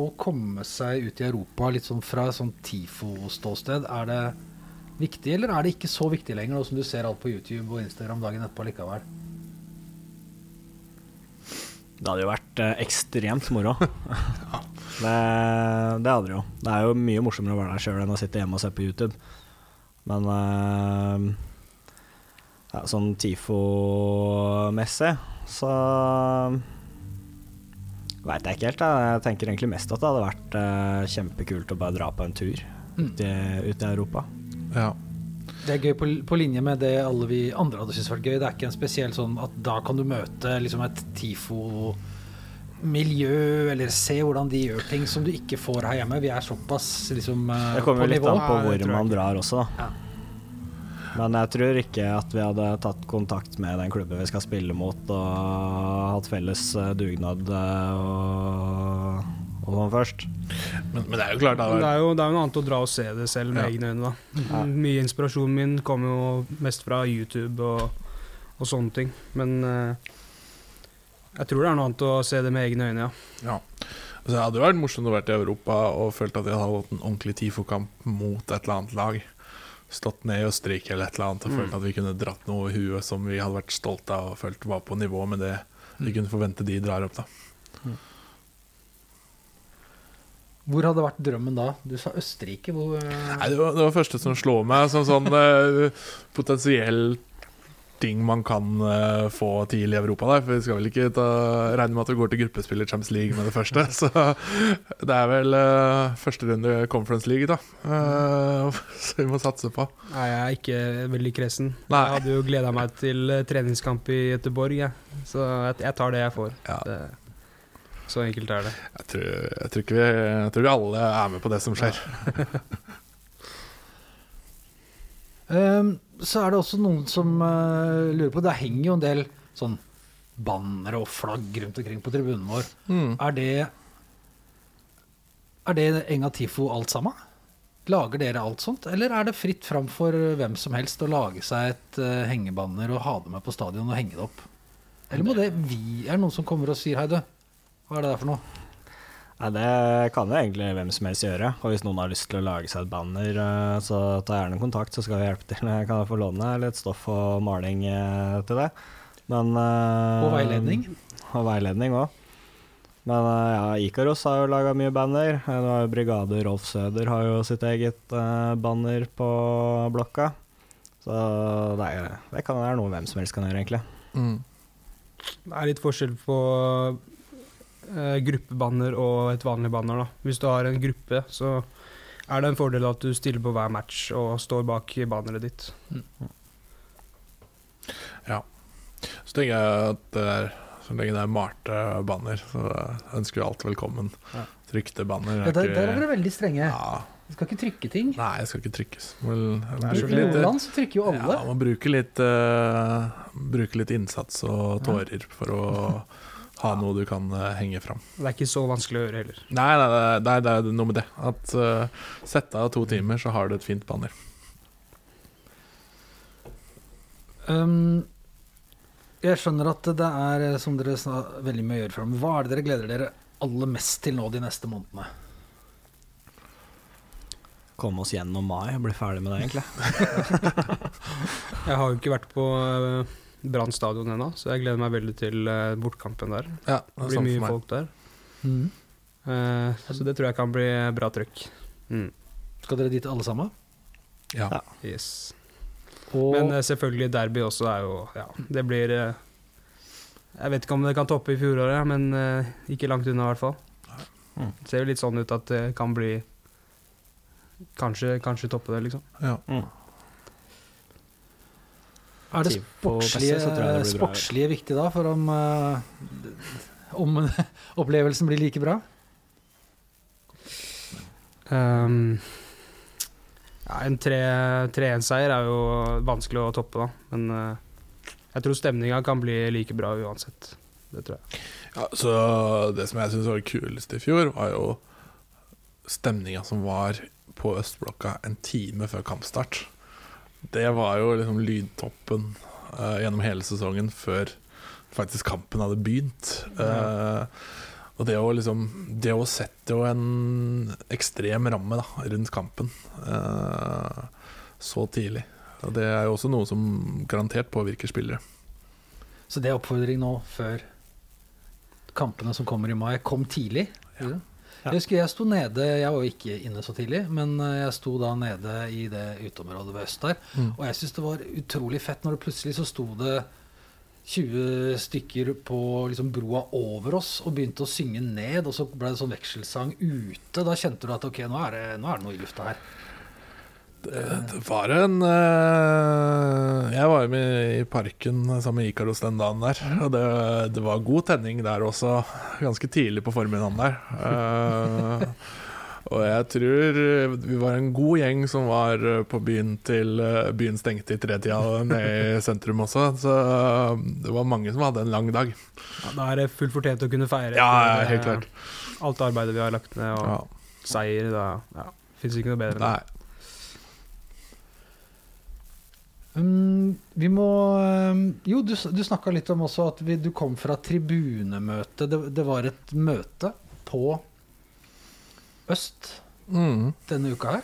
å komme seg ut i Europa litt sånn fra et sånn TIFO-ståsted? Er det viktig, eller er det ikke så viktig lenger, nå som du ser alt på YouTube og Instagram dagen etterpå likevel?
Det hadde jo vært eh, ekstremt moro. det, det hadde det jo. Det er jo mye morsommere å være der sjøl enn å sitte hjemme og se på YouTube. Men uh, ja, sånn TIFO-messig så veit jeg ikke helt. Jeg. jeg tenker egentlig mest at det hadde vært uh, kjempekult å bare dra på en tur ut i, ut i Europa.
Ja.
Det er gøy på, på linje med det alle vi andre hadde syntes vært gøy. Det er ikke en spesiell sånn at da kan du møte liksom et TIFO miljø, eller se hvordan de gjør ting som du ikke får her hjemme. Vi er såpass liksom nivå.
Det kommer litt an på hvor man drar også, da.
Ja.
Men jeg tror ikke at vi hadde tatt kontakt med den klubben vi skal spille mot, og hatt felles eh, dugnad eh, og, og sånn først.
Men, men det er jo klart, det
det er, jo, det er jo noe annet å dra og se det selv med
Ja.
egne øyne. da.
Ja.
Mye inspirasjonen min kommer jo mest fra YouTube og, og sånne ting. Men uh, jeg tror det er noe annet å se det med egne øyne, ja.
Ja. Altså, det hadde jo vært morsomt å vært i Europa og følt at jeg hadde hatt en ordentlig TIFO-kamp mot et eller annet lag. Stått ned i Østerrike eller et eller annet og
Mm.
følt at vi kunne dratt noe i huet som vi hadde vært stolte av og følt var på nivå med det vi kunne forvente de drar opp. da
Hvor hadde vært drømmen da? Du sa Østerrike. Hvor, eh,
Nei, det, var, det var første som slår meg som sånn uh, potensiell ting man kan uh, få til i Europa. Der. For vi skal vel ikke ta, regne med at vi går til gruppespill i Champions League med det første. Så det er vel uh, første runde Conference League, da. Uh, så vi må satse på.
Nei, jeg er ikke veldig kresen.
Nei.
Jeg hadde jo gleda meg til treningskamp i Göteborg, jeg. Så jeg, jeg tar det jeg får.
Ja.
Det, så enkelt er det.
Jeg tror, jeg, tror ikke vi, jeg tror vi alle er med på det som skjer.
um, så er det også noen som uh, lurer på Det henger jo en del sånn banner og flagg rundt omkring på tribunen vår.
Mm.
Er det Er det Enga Tifo alt sammen? Lager dere alt sånt, eller er det fritt fram for hvem som helst å lage seg et uh, hengebanner og ha det med på stadion og henge det opp? Eller må det vi Er noen som kommer og sier hei, du, hva er det der for noe?
Nei, det kan jo egentlig hvem som helst gjøre. Og hvis noen har lyst til å lage seg et banner, eh, så ta gjerne kontakt, så skal vi hjelpe til. Jeg kan få låne litt stoff og maling eh, til det. Men, eh,
Og veiledning?
Og veiledning òg. Men ja, Ikaros har jo laga mye banner. Nå har jo Brigade Rolf Søder har jo sitt eget banner på blokka. Så det, er, det kan være noe hvem som helst kan gjøre, egentlig.
Mm.
Det er litt forskjell på gruppebanner og et vanlig banner. da. Hvis du har en gruppe, så er det en fordel at du stiller på hver match og står bak banneret ditt.
Ja Så tenker jeg at det er, så lenge det er malte banner, så ønsker vi alt velkommen.
Ja.
Trykte banner
Ja, der, der er dere veldig strenge.
ja,
Du skal ikke trykke ting.
Nei, det skal ikke trykkes. Vel,
Nordland så trykker jo alle.
Ja, man bruker litt, uh, bruker litt innsats og tårer for å ha noe du kan eh, henge fram.
Det er ikke så vanskelig å gjøre heller.
Nei, nei, nei, nei, det er noe med det. At uh, Sett av to timer, så har du et fint banner.
Um, jeg skjønner at det er, eh, som dere sa, veldig mye å gjøre fram. Hva er det dere gleder dere aller mest til nå de neste månedene?
Komme oss gjennom mai og bli ferdig med det, egentlig.
Jeg har jo ikke vært på uh, Brann stadion ennå, så jeg gleder meg veldig til uh, bortkampen der.
Ja,
Det
det
blir mye folk der. Eh, så det tror jeg kan bli bra trøkk. Mm.
Skal dere dit alle sammen?
Ja.
Ja.
Yes.
Og
Men eh, selvfølgelig derby også er jo Ja, det blir eh, Jeg vet ikke om det kan toppe i fjoråret, men eh, ikke langt unna i hvert fall.
Mm.
Det ser jo litt sånn ut at det kan bli Kanskje, kanskje toppe det, liksom.
Ja.
Mm.
Er det sportslige,
beste, det
sportslige viktig da, for om, eh, om opplevelsen blir like bra?
Um, ja, en 3-1-seier er jo vanskelig å toppe, da. Men uh, jeg tror stemninga kan bli like bra uansett. Det tror jeg.
Ja, så det som jeg syns var kulest i fjor, var jo stemninga som var på Østblokka en time før kampstart. Det var jo liksom lydtoppen uh, gjennom hele sesongen før faktisk kampen hadde begynt. Uh, og det å liksom Det å sette jo en ekstrem ramme da, rundt kampen uh, så tidlig. Og det er jo også noe som garantert påvirker spillere.
Så det er oppfordring nå før kampene som kommer i mai, kom tidlig.
Ja.
Jeg husker jeg sto nede, jeg var jo ikke inne så tidlig, men eh, jeg sto da nede i det uteområdet ved øst der. Og jeg syns det var utrolig fett når det plutselig så sto det 20 stykker på liksom broa over oss og begynte å synge ned, og så ble det sånn vekselsang ute. Da kjente du at ok, nå er det, nå er det noe i lufta her.
Det, var en eh, Jeg var jo med i parken sammen med Ikaros den dagen der. Og det, det var god tenning der også, ganske tidlig på formiddagen der. Eh, og jeg tror vi var en god gjeng som var på byen til byen stengte i tretida nede i sentrum også. Så det var mange som hadde en lang dag.
Ja, da er det fullt fortjent å kunne feire
Ja, helt klart.
alt arbeidet vi har lagt ned, og
Ja.
seier. Da ja, fins ikke noe bedre.
Nei.
Um, vi må um, Jo, du, du snakka litt om også at vi, du kom fra tribunemøte. Det, det var et møte på Øst
Mm.
denne uka her.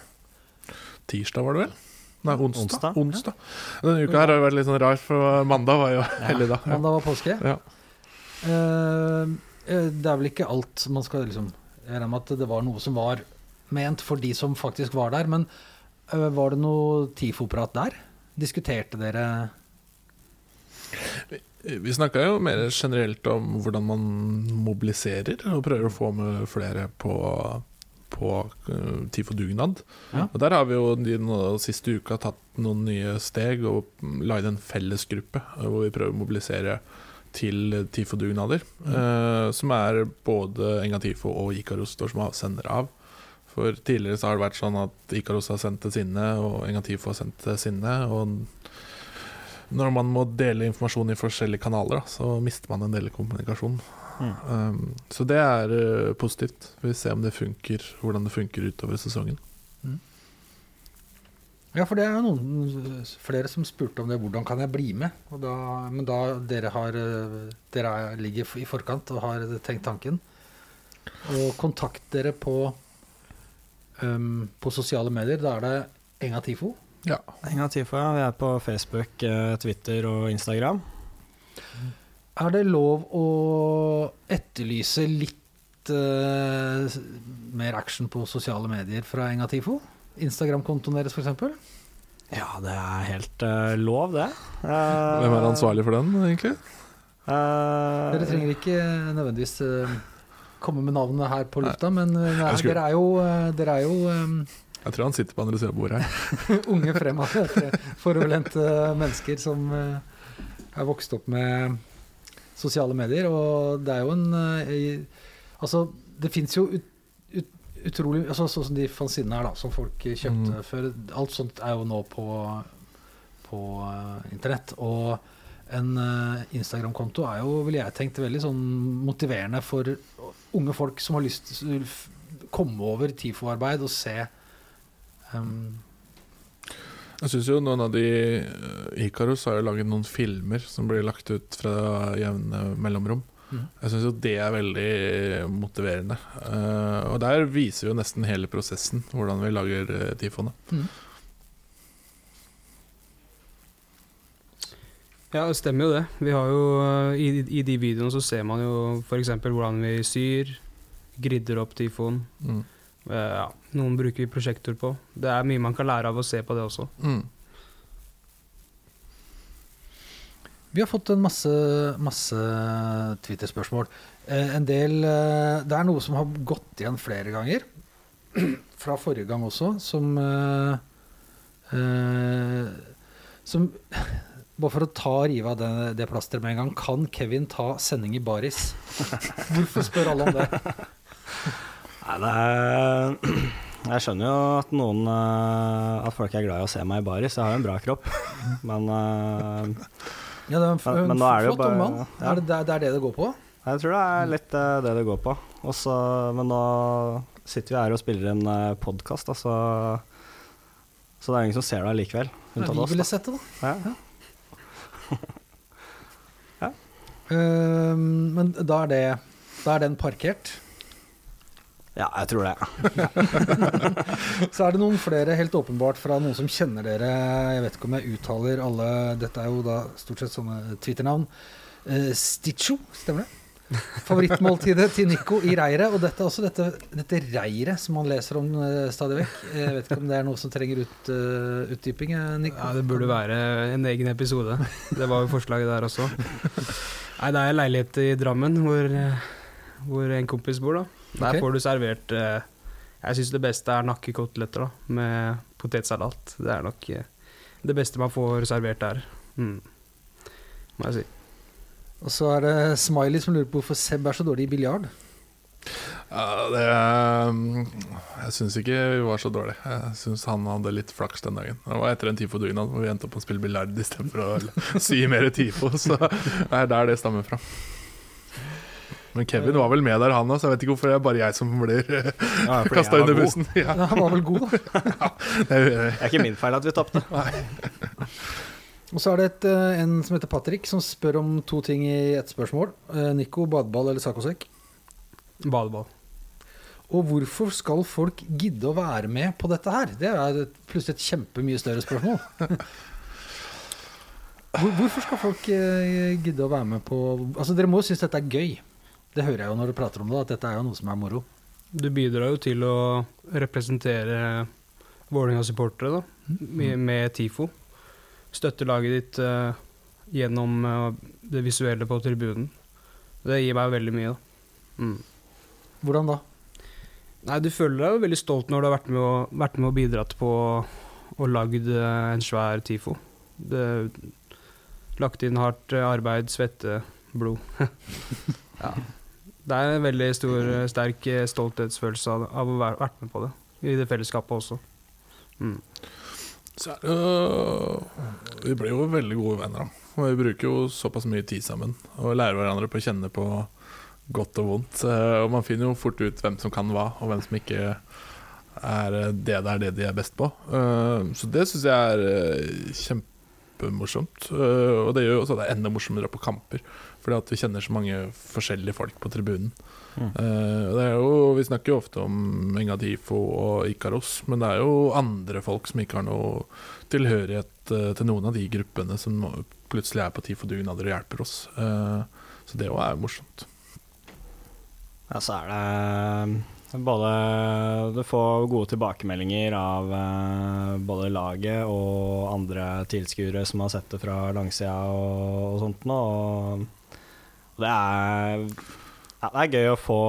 Tirsdag var det vel? Nei, onsdag.
Onsdag.
onsdag. Denne uka her har jo vært litt sånn rar, for mandag var jo helligdag. Ja.
Mandag var påske.
Ja.
Eh, eh, det er vel ikke alt man skal liksom Jeg regner med at det var noe som var ment for de som faktisk var der. Men uh, var det noe TIFO-prat der? Diskuterte dere
Vi snakka jo mer generelt om hvordan man mobiliserer og prøver å få med flere på, på uh, TIFO-dugnad.
Ja.
Og Der har vi jo de siste uka tatt noen nye steg og lagd en fellesgruppe uh, hvor vi prøver å mobilisere til TIFO-dugnader. uh, som er både Enga TIFO og Ikaros som sender av. For tidligere så har det vært sånn at Ikaros har sendt til sinne, og Enga TIFO har sendt til sinne. Og når man må dele informasjon i forskjellige kanaler, da, så mister man en del kommunikasjon.
Mm.
Um, så det er uh, positivt. Vi får se om det funker, hvordan det funker utover sesongen.
Ja, for det er jo noen flere som spurte om det. Hvordan kan jeg bli med? Og da, men da dere har eh, Dere er- ligger i forkant og har tenkt tanken. Og kontakt dere på um, På sosiale medier. Da er det Enga Tifo.
Ja.
Enga Tifo, ja. Vi er på Facebook, eh, Twitter og Instagram.
Er det lov å etterlyse litt uh, mer action på sosiale medier fra Enga Tifo? Instagram-kontoen deres, f.eks.?
Ja, det er helt uh, lov, det.
Hvem er ansvarlig for den, egentlig?
Uh,
Dere trenger ikke nødvendigvis komme med navnet her på lufta, men eh, nei, dere er jo, eh, dere er jo um,
Jeg tror han sitter på andre siden av bordet her.
unge fremover, foroverlente mennesker som eh, er vokst opp med sosiale medier. Og det er jo en Altså, det fins jo ut, ut, utrolig altså, Sånn som de fanzinene her, da, som folk kjøpte
Mm.
før. Alt sånt er jo nå på, på internett. Og en Instagram-konto er jo, ville jeg tenkt, veldig sånn motiverende for unge folk som har lyst til å komme over TIFO-arbeid og se um,
Jeg syns jo noen av de uh, Ikaros har jo laget noen filmer som blir lagt ut fra jevne mellomrom.
Mm.
Jeg syns jo det er veldig motiverende. Uh, og der viser vi jo nesten hele prosessen, hvordan vi lager uh, tifoene.
Ja, det stemmer jo det. Vi har jo, eh, i, I de videoene så ser man jo f.eks. hvordan vi syr, gridder opp tifoen.
Mm.
Uh, Ja, noen bruker vi prosjektor på. Det er mye man kan lære av å se på det også.
Mm.
Vi har fått en masse, masse Twitter-spørsmål. Eh, en del eh, Det er noe som har gått igjen flere ganger. Fra forrige gang også, som eh, Som Bare for å ta rive av det, det plasteret med en gang. Kan Kevin ta sending i baris? Hvorfor spør alle om det?
Nei, det er Jeg skjønner jo at noen eh, At folk er glad i å se meg i baris. Jeg har jo en bra kropp, men eh,
Ja, det er en,
Men-
en
men er det jo
flott ung
bare-
mann.
ja.
Er det, det er det det går på?
jeg tror det er litt eh, det det går på. Også, men nå sitter vi her og spiller en podkast, så, så det er ingen som ser det allikevel. Unntatt oss.
vi
ville
sett det, da.
Ja.
Ehm, men da er det Da er den parkert.
ja, jeg tror det.
Så er det noen flere, helt åpenbart, fra noen som kjenner dere. Jeg vet ikke om jeg uttaler alle Dette er jo da stort sett sånne Twitter-navn. Uh, Stitcho, stemmer det? Favorittmåltidet til Nico i reiret. Og dette er også dette, dette reiret som han leser om uh, stadig vekk. Jeg vet ikke om det er noe som trenger ut, uh, utdyping? eh, Nico?
Ja, det burde være en egen episode. Det var jo forslaget der også. Nei, det er en leilighet i Drammen hvor, eh, hvor en kompis bor, da. Der
okay.
får du servert uh, Jeg syns det beste er nakkekoteletter, da, med potetsalat. Det er nok uh, det beste man får servert der. Mm. Må jeg si.
Og så er det Smiley som lurer på hvorfor Seb er så dårlig i biljard.
Ja, det um, Jeg syns ikke vi var så dårlige. Jeg syns han hadde litt flaks den dagen. Det var etter en TIFO-dugnad hvor vi endte opp med å spille biljard istedenfor å sy mer TIFO. Så det er der det stammer fra. Men Kevin var vel med der, han òg, så jeg vet ikke hvorfor det er bare jeg som blir
Ja,
kasta under bussen. Ja,
Ja, han var vel god, da.
det er,
Det er ikke min feil at vi tapte.
Og så er det et, eh, en som heter Patrick, som spør om to ting i ett spørsmål. Eh, Nico, badeball eller saccosekk?
Badeball.
Og hvorfor skal folk gidde å være med på dette her? Det er plutselig et kjempemye større spørsmål. Hvorfor skal folk eh, gidde å være med på Altså Dere må jo synes dette er gøy. Det hører jeg jo når du prater om det, at dette er jo noe som er moro.
Du bidrar jo til å representere Vålerenga-supportere da, med, med TIFO. Støtte laget ditt uh, gjennom uh, det visuelle på tribunen. Det gir meg veldig mye. Da. Mm.
Hvordan da?
Nei, Du føler deg jo veldig stolt når du har vært med og, vært med og bidratt på og lagd eh, en svær TIFO. Det, lagt inn hardt arbeid, svette, blod. ja. Det er en veldig stor, sterk stolthetsfølelse av, av å ha vært med på det. I det fellesskapet også. Mm.
Så er jo Vi blir jo veldig gode venner. Og vi bruker jo såpass mye tid sammen og lærer hverandre på å kjenne på godt og vondt. Eh, Og man finner jo fort ut hvem som kan hva, og hvem som ikke er eh, det det er det de er best på. Så det syns jeg er kjempemorsomt. Og det gjør jo også at det er enda morsommere på kamper, fordi at vi kjenner så mange forskjellige folk på tribunen.
Mm.
Det er jo, vi snakker jo ofte om Engadifo og Ikaros, men det er jo andre folk som ikke har noe tilhørighet eh, til noen av de gruppene som plutselig er på TIFO-dugnader og hjelper oss. Eh, så det òg er morsomt.
Ja, så er det både Du får gode tilbakemeldinger av både laget og andre tilskuere som har sett det fra langsida og, og sånt nå. Og det er ja, Det er gøy å få,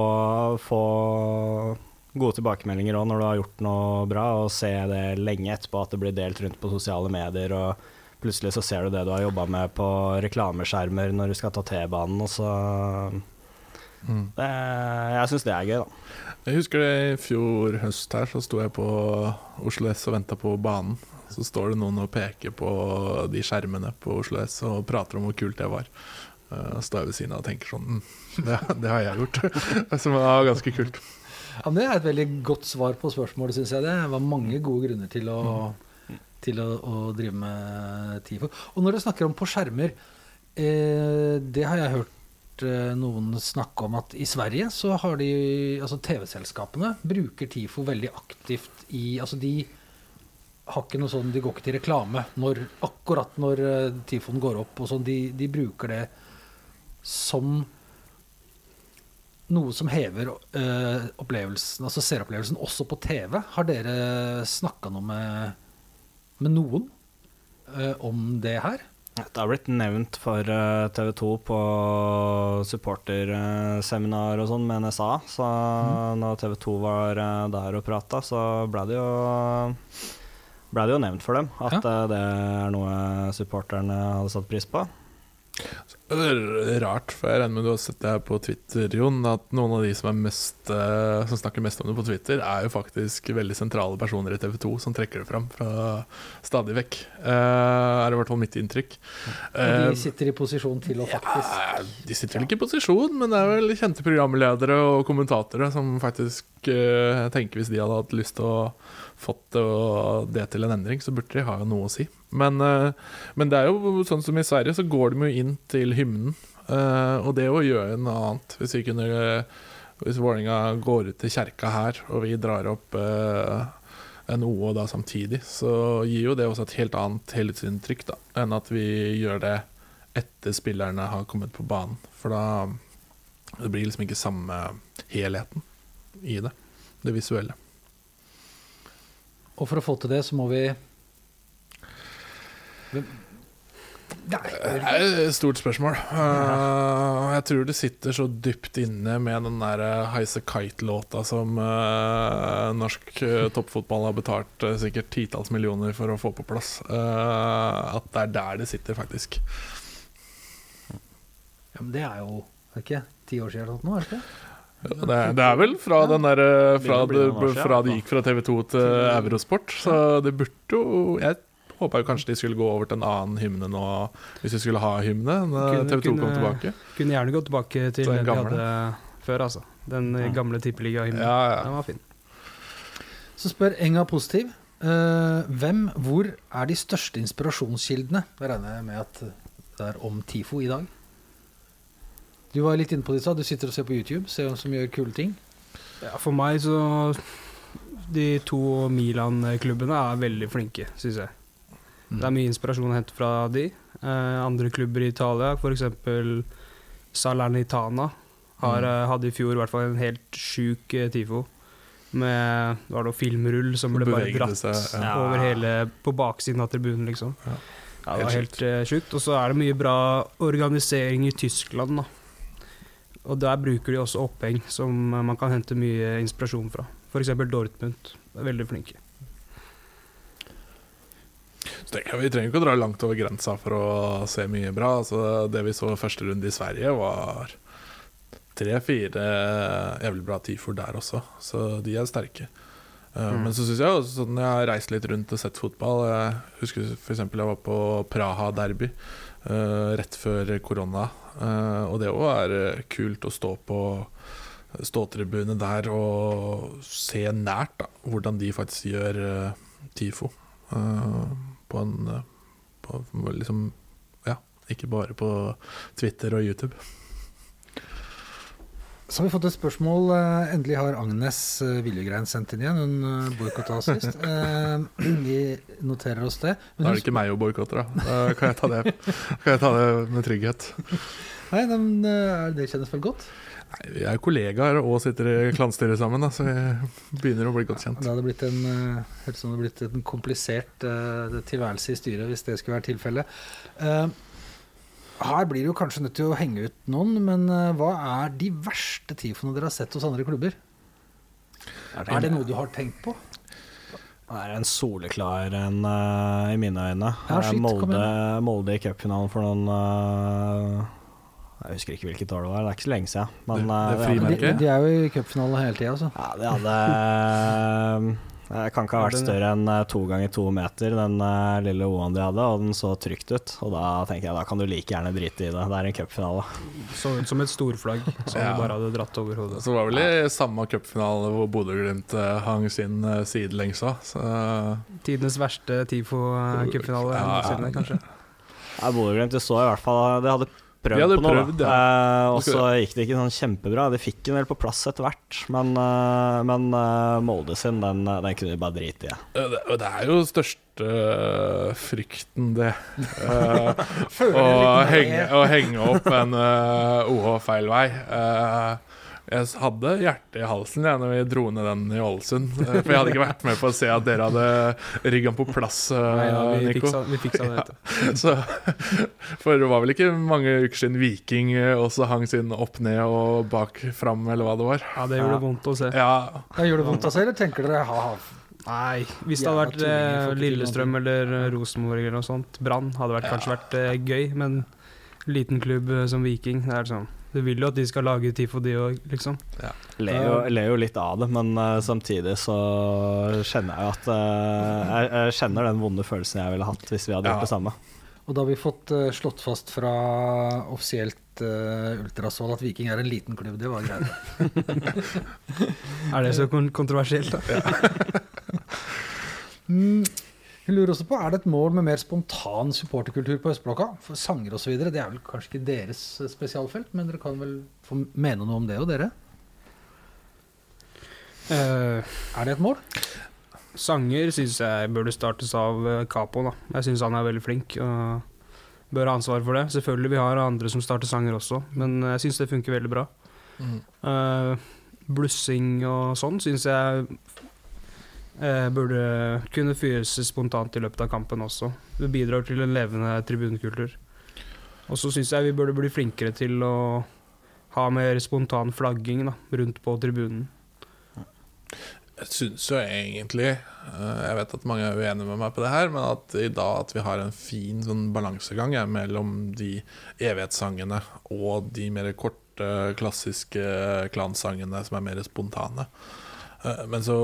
få gode tilbakemeldinger òg når du har gjort noe bra, og se det lenge etterpå at det blir delt rundt på sosiale medier. og Plutselig så ser du det du har jobba med på reklameskjermer når du skal ta T-banen, og så det, jeg syns det er gøy, da.
Jeg husker det i fjor høst her, så sto jeg på Oslo S og venta på banen. Så står det noen og peker på de skjermene på Oslo S og prater om hvor kult det var. Uh, står jeg ved siden av og tenker sånn mm, det, det har jeg gjort. Som var ganske kult.
Ja, det er et veldig godt svar på spørsmålet, syns jeg. Det var mange gode grunner til å, til å, å drive med TIFO. Og når du snakker om på skjermer, eh, det har jeg hørt eh, noen snakke om at i Sverige så har de Altså TV-selskapene bruker TIFO veldig aktivt i Altså de har ikke noe sånn De går ikke til reklame når, akkurat når eh, TIFOen går opp og sånn. De, de bruker det som noe som hever uh, opplevelsen, altså seeropplevelsen også på TV. Har dere snakka noe med, med noen uh, om det her?
Det har blitt nevnt for TV 2 på supporterseminar og sånn med NSA. Så når TV 2 var eh, der og prata, så ble det jo ble det jo nevnt for dem at ja. det er noe supporterne hadde satt pris på.
Rart, for jeg regner med du har sett det her på Twitter, Jon, at noen av de som, mest, eh, som snakker mest om det på Twitter, er jo faktisk veldig sentrale personer i TV 2 som trekker det fram fra stadig vekk. Uh, er i hvert fall mitt inntrykk. Eh,
de sitter i posisjon til å faktisk
ja, de sitter vel ikke i posisjon, men det er vel kjente programledere og kommentatorer som faktisk uh, tenker hvis de hadde hatt lyst til å fått det, til en endring, så burde de ha noe å si. Men, eh, men det er jo sånn som i Sverige, så går de jo inn til hymnen. eh, og det å gjøre noe annet Hvis vi kunne Hvis Vålerenga går ut til kjerka her, og vi drar opp eh, en OO da samtidig, så gir jo det også et helt annet helhetsinntrykk da, enn at vi gjør det etter spillerne har kommet på banen. For da det blir liksom ikke samme helheten i det, det visuelle.
Og for å få til det, så må vi
Det er et stort spørsmål. Uh, jeg tror det sitter så dypt inne med den der eh, Heise Kite-låta som uh, norsk toppfotball har betalt sikkert titalls millioner for å få på plass. at det er der det sitter, faktisk.
ja, men det er jo ikke ti år siden eller noe, er det ikke?
Det er, det er vel fra den der eh, Fra, det, fra det gikk fra TV2 til Eurosport. Så det burde jo Jeg håpa jo kanskje de skulle gå over til en annen hymne nå, hvis de skulle ha hymne. når TV2 kom tilbake.
Kunne gjerne gått tilbake til
Den gamle.
hadde før, altså. Den
Ja.
gamle tippeliga-hymnen.
Ja, ja.
Den var fin.
Så spør Enga Positiv. Uh, hvem, hvor er de største inspirasjonskildene? Det regner jeg med at det er om TIFO i dag. Du var litt inne på det i stad. Du sitter og ser på YouTube, ser hvem som gjør kule ting.
Ja, for meg så De to Milan-klubbene er veldig flinke, syns jeg. Det er mye inspirasjon å hente fra de. Eh, andre klubber i Italia, f.eks. Salernitana, har,
Mm.
eh, hadde i fjor i hvert fall en helt sjuk eh, TIFO. Med det var noe filmrull som ble bare dratt
seg, ja.
over hele På baksiden av tribunen, liksom.
Ja.
Ja, det var
Helt
uh, sjukt. Og så er det mye bra organisering i Tyskland, da. Og der bruker de også oppheng som eh, man kan hente mye inspirasjon fra. F.eks. Dortmund. Er veldig flinke.
Så tenker jeg, Vi trenger ikke å dra langt over grensa for å se mye bra. Altså, det vi så første runde i Sverige, var tre-fire jævlig bra tifor der også, så de er sterke. Uh,
Mm.
Men så syns jeg også sånn jeg har reist litt rundt og sett fotball. Jeg husker f.eks. jeg var på Praha Derby uh, rett før korona. Uh, og det òg er uh, kult å stå på ståtribunet der og se nært da, hvordan de faktisk gjør TIFO. På en på, liksom, Ja, ikke bare på Twitter og YouTube.
Så har vi fått et spørsmål. eh, Endelig har Agnes eh, Viljegrein sendt inn igjen. Hun uh, boikotta sist. Eh, vi noterer oss det. Men
Da er det ikke meg å boikotter, da. Da kan jeg ta det, kan jeg ta det med trygghet.
Nei, men, eh, det kjennes vel godt?
Nei, vi er kollegaer og sitter i klanstyret sammen, da, så vi begynner å bli godt kjent.
Det hadde blitt en, eh, det hadde blitt en komplisert eh, tilværelse i styret hvis det skulle være tilfellet. Her blir det kanskje nødt til å henge ut noen, men eh, hva er de verste tifoene dere har sett hos andre klubber? Er det noe du har tenkt på?
Det er en soleklar en uh, i mine øyne.
Ja,
Eh,
shit,
Molde, Molde i cupfinalen for noen uh, Jeg husker ikke hvilket år det var, det er ikke så lenge siden. Men,
Det- det er
De, de er jo i cupfinale hele tida, altså.
Ja, det hadde Det kan ikke ha vært større enn eh, to ganger to meter, den eh, lille O-en de hadde, og den så trygt ut. Og da tenker jeg da kan du like gjerne drite i det. Det er en cupfinale.
Så ut som et storflagg som
Ja.
du bare hadde dratt over hodet.
Så var vel i samme cupfinale hvor Bodø-Glimt eh, hang sin sidelengs òg,
Tidenes verste TIFO-cupfinale
Ja, ja.
kanskje.
Ja, Bodø-Glimt så i hvert fall De hadde prøvd på noe,
prøvd,
da.
ja.
Eh, og så gikk det ikke sånn kjempebra. De fikk den vel på plass etter hvert, men, uh, men uh, Molde sin, den, den kunne de bare drite i.
Ja. det, det er jo største frykten, det. Eh, å, henge, å henge opp en uh, OH feil vei. Eh, Jeg hadde hjertet i halsen jeg, når vi dro ned den i Ålesund. eh, For jeg hadde ikke vært med på å se at dere hadde rigga på plass, eh,
Nei, ja, vi,
Nico.
fiksa, vi fiksa det. ja.
Så, for det var vel ikke mange uker siden Viking eh, også hang sin opp ned og bak fram, eller hva det var.
Ja, det gjorde
Ja.
vondt å se.
Ja,
Det gjorde det vondt å se, eller tenker dere ha,
Nei, hvis det hadde vært eh,
til
Lillestrøm eller Rosenborg eller noe sånt, Brann, hadde vært, kanskje vært eh, gøy, men liten klubb som Viking, det er sånn Du vil jo at de skal lage tifo, de òg, liksom.
Ler jo, ler jo litt av det, men uh, samtidig så kjenner jeg jo at uh, jeg, jeg kjenner den vonde følelsen jeg ville hatt hvis vi hadde
Ja.
gjort det samme.
Og da har vi fått uh, slått fast fra offisielt uh, ultrasvold at Viking er en liten klubb. Det var greit.
Er det så kontroversielt, da?
Mm, jeg lurer også på, Er det et mål med mer spontan supporterkultur på Østblokka? For sanger osv. Det er vel kanskje ikke deres eh, spesialfelt, men dere kan vel få mene noe om det og dere?
Uh,
Er det et mål?
sanger syns jeg burde startes av eh, Capo, da. Jeg syns han er veldig flink. og Bør ha ansvar for det. Selvfølgelig vi har andre som starter sanger også, men jeg syns det funker veldig bra.
mm.
Uh, blussing og sånn syns jeg eh, burde kunne fyres spontant i løpet av kampen også. Det bidrar til en levende tribunkultur. Og så syns jeg vi burde bli flinkere til å ha mer spontan flagging da, rundt på tribunen.
Jeg syns jo egentlig eh, Jeg vet at mange er uenige med meg på det her, men at i dag at vi har en fin sånn balansegang ja, mellom de evighetssangene og de mer korte, klassiske klansangene som er mer spontane. Eh, Men så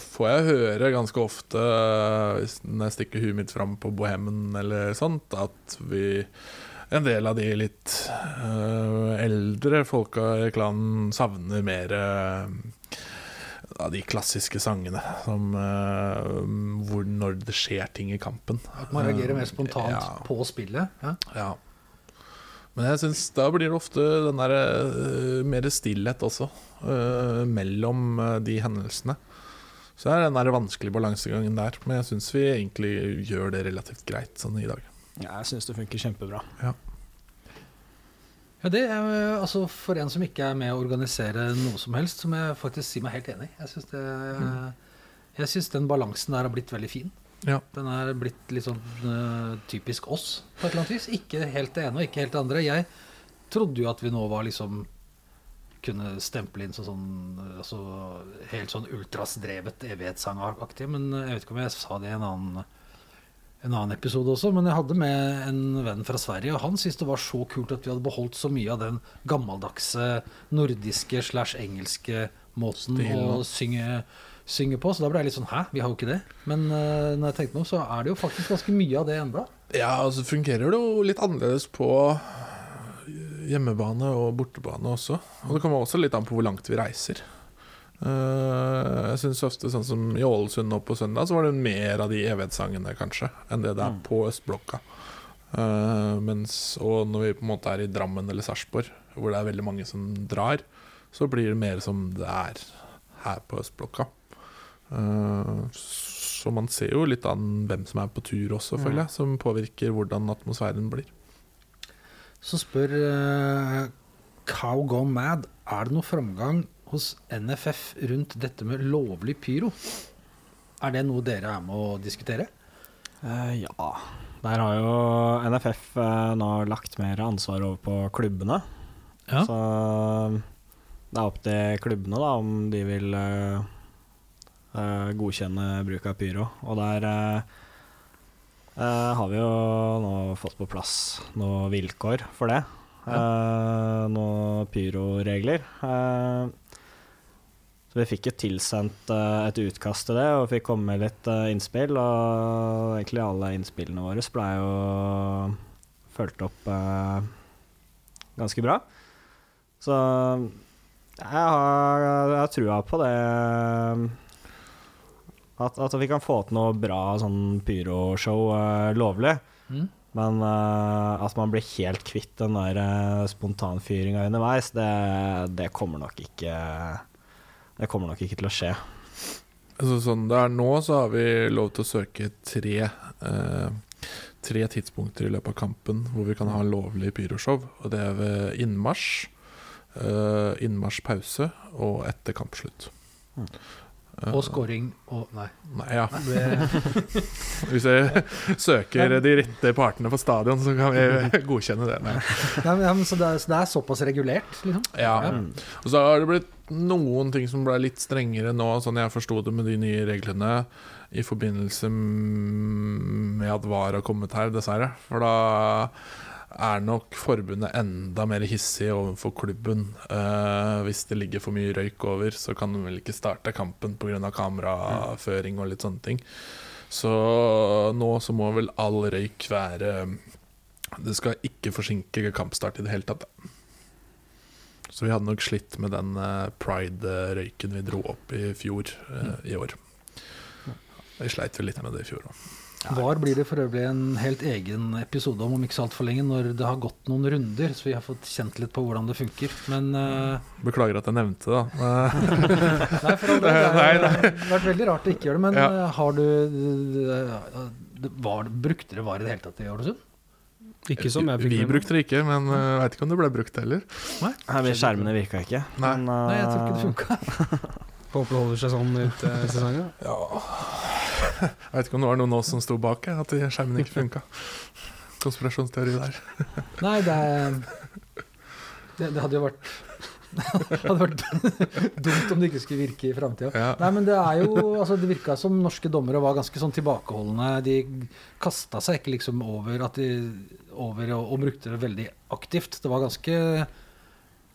får jeg høre ganske ofte, eh, når jeg stikker huet mitt fram på bohemen eller sånt, at vi en del av de litt uh, eldre folka i klanen savner mer uh, av de klassiske sangene som, uh, hvor når det skjer ting i kampen.
At man reagerer mer spontant
Ja.
på spillet? Ja.
Ja. Men jeg syns da blir det ofte den der uh, mer stillhet også, uh, mellom uh, de hendelsene. Så det er den der vanskelige balansegangen der. Men jeg syns vi egentlig gjør det relativt greit sånn i dag.
Ja, jeg syns det funker kjempebra.
Ja, det er, altså For en som ikke er med å organisere noe som helst, så må jeg faktisk si meg helt enig. Jeg syns mm. den balansen der har blitt veldig fin.
Ja.
Den er blitt litt sånn uh, typisk oss på et eller annet vis. Ikke helt det ene og ikke helt det andre. Jeg trodde jo at vi nå var liksom kunne stemple inn som sånn eh, altså, helt sånn ultrasdrevet evighetssangaktig, men eh, jeg vet ikke om jeg sa det i en annen en annen episode også, men jeg hadde med en venn fra Sverige, og han syntes det var så kult at vi hadde beholdt så mye av den gammeldagse nordiske slash engelske måten
Stil.
å synge, synge på. Så da ble jeg litt sånn hæ, vi har jo ikke det. Men uh, når jeg tenkte meg om, så er det jo faktisk ganske mye av det enda.
Ja, og så fungerer det jo litt annerledes på hjemmebane og bortebane også. Og det kommer også litt an på hvor langt vi reiser. Uh, jeg syns ofte sånn som i Ålesund nå på søndag, så var det mer av de evighetssangene, kanskje, enn det det er
Mm.
på Østblokka. Uh, mens, og når vi på en måte er i Drammen eller Sarpsborg, hvor det er veldig mange som drar, så blir det mer som det er her på Østblokka. Eh, så man ser jo litt an hvem som er på tur også, føler jeg, som påvirker hvordan atmosfæren blir.
Så spør uh, Cow Gone Mad er det noe framgang hos NFF rundt dette med lovlig pyro. Er det noe dere er med å diskutere?
Uh, ja. Der har jo NFF uh, nå lagt mer ansvar over på klubbene.
Ja.
Så det er opp til klubbene da, om de vil eh, eh, godkjenne bruk av pyro. Og der eh, eh, har vi jo nå fått på plass noen vilkår for det. Ja. noen pyroregler. Eh, så vi fikk jo tilsendt eh, et utkast til det, og fikk komme med litt eh, innspill. Og egentlig alle innspillene våre ble jo fulgt opp eh, ganske bra. Så jeg har, jeg har trua på det at, at vi kan få til noe bra sånn pyroshow uh, lovlig.
Mm.
Men uh, at man blir helt kvitt den der uh, spontanfyringa underveis, det, det kommer nok ikke Det kommer nok ikke til å skje.
Altså, sånn det er nå, så har vi lov til å søke tre, uh, tre tidspunkter i løpet av kampen hvor vi kan ha lovlig pyroshow. Og det er ved innmarsj, uh, innmarsjpause og etter kampslutt.
Mm.
Og scoring og Nei.
Nei, ja. Hvis vi søker de rette partene på stadion, så kan vi godkjenne det. Nei.
Nei, men, så, det er, så det er såpass regulert, liksom?
Ja. Og så har det blitt noen ting som ble litt strengere nå, sånn jeg forsto det med de nye reglene, i forbindelse med at VAR har kommet her, dessverre. For da er nok forbundet enda mer hissig overfor klubben. Eh, hvis det ligger for mye røyk over, så kan de vel ikke starte kampen pga. kameraføring og litt sånne ting. Så nå så må vel all røyk være Det skal ikke forsinke kampstart i det hele tatt. Så vi hadde nok slitt med den eh, pride-røyken vi dro opp i fjor eh, i år. Vi sleit vel litt med det i fjor òg.
VAR blir det for øvrig en helt egen episode om om ikke så altfor lenge, når det har gått noen runder, så vi har fått kjent litt på hvordan det funker. Men uh...
Beklager at jeg nevnte det, da.
Nei, for. Det har vært veldig rart å ikke gjøre det. Men
Ja.
eh, har du eh, var, Brukte dere VAR i det hele tatt i Ålesund?
Ikke som jeg fikk
vi brukte det ikke, men jeg veit ikke om det ble brukt heller.
Nei, Nei skjermene virka ikke.
Nei.
men,
Nei, jeg tror ikke det funka.
Håper det holder seg sånn ut uh, sesongen.
Ja Jeg vet ikke om det var noen av oss som sto bak, at skjermen ikke funka. Konspirasjonsteori der.
Nei, det, det, det hadde jo vært det hadde vært dumt om det ikke skulle virke i framtida.
Ja.
Nei, men det er jo altså Det virka som norske dommere var ganske sånn tilbakeholdne. De kasta seg ikke liksom over de over og, og brukte det veldig aktivt. Det var ganske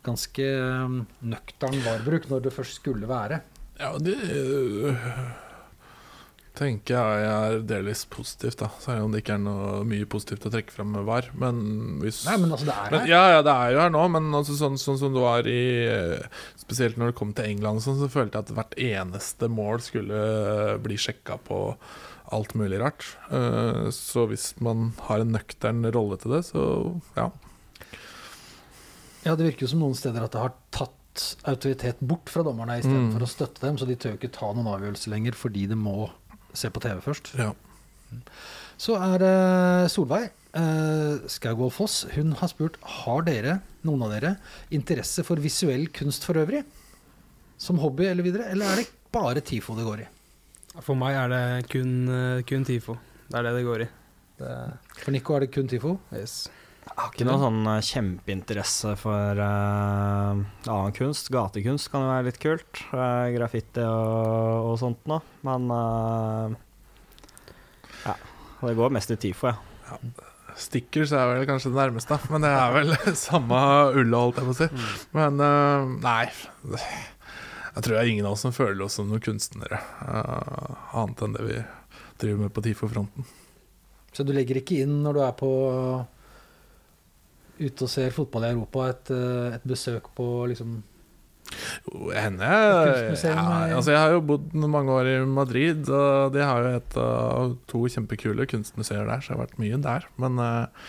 ganske um, nøktern varbruk når det først skulle være.
Ja, det øh, tenker jeg er delvis positivt, da. Selv om det ikke er noe mye positivt å trekke fram med VAR. Men hvis
Nei, men altså, det er
Men,
her.
ja, ja, det er jo her nå, men altså, sånn, sånn som det var i eh, Spesielt når det kom til England, sånn, så følte jeg at hvert eneste mål skulle eh, bli sjekka på alt mulig rart. Eh, Så hvis man har en nøktern rolle til det, så ja.
Ja, det virker jo som noen steder at det har tatt autoritet bort fra dommerne istedenfor
Mm.
for å støtte dem, så de tør ikke ta noen avgjørelse lenger fordi det må se på TV først.
ja.
Så er det Solveig eh, Skaugvold Foss. Hun har spurt har dere, noen av dere, interesse for visuell kunst for øvrig. Som hobby eller videre, eller er det bare TIFO det går i?
For meg er det kun, eh, kun TIFO. Det er det det går i. Det,
For Nico er det kun TIFO.
yes.
Jeg har ikke noe sånn eh, kjempeinteresse for uh, annen kunst. Gatekunst kan jo være litt kult. Uh, graffiti og, og sånt noe. Men uh, ja. Det går mest i TIFO, ja.
Stickers er vel kanskje det nærmeste, men det er vel samme ulla, holdt jeg på å si. Men eh, nei. Jeg tror det er ingen av oss som føler oss som noen kunstnere, eh, annet enn det vi driver med på TIFO-fronten.
Så du legger ikke inn når du er på ute og ser fotball i Europa, et, eh, et besøk på liksom
henne ja, altså jeg har jo bodd mange år i Madrid, og de har jo et av to kjempekule kunstmuseer der, så jeg har vært mye der. Men eh,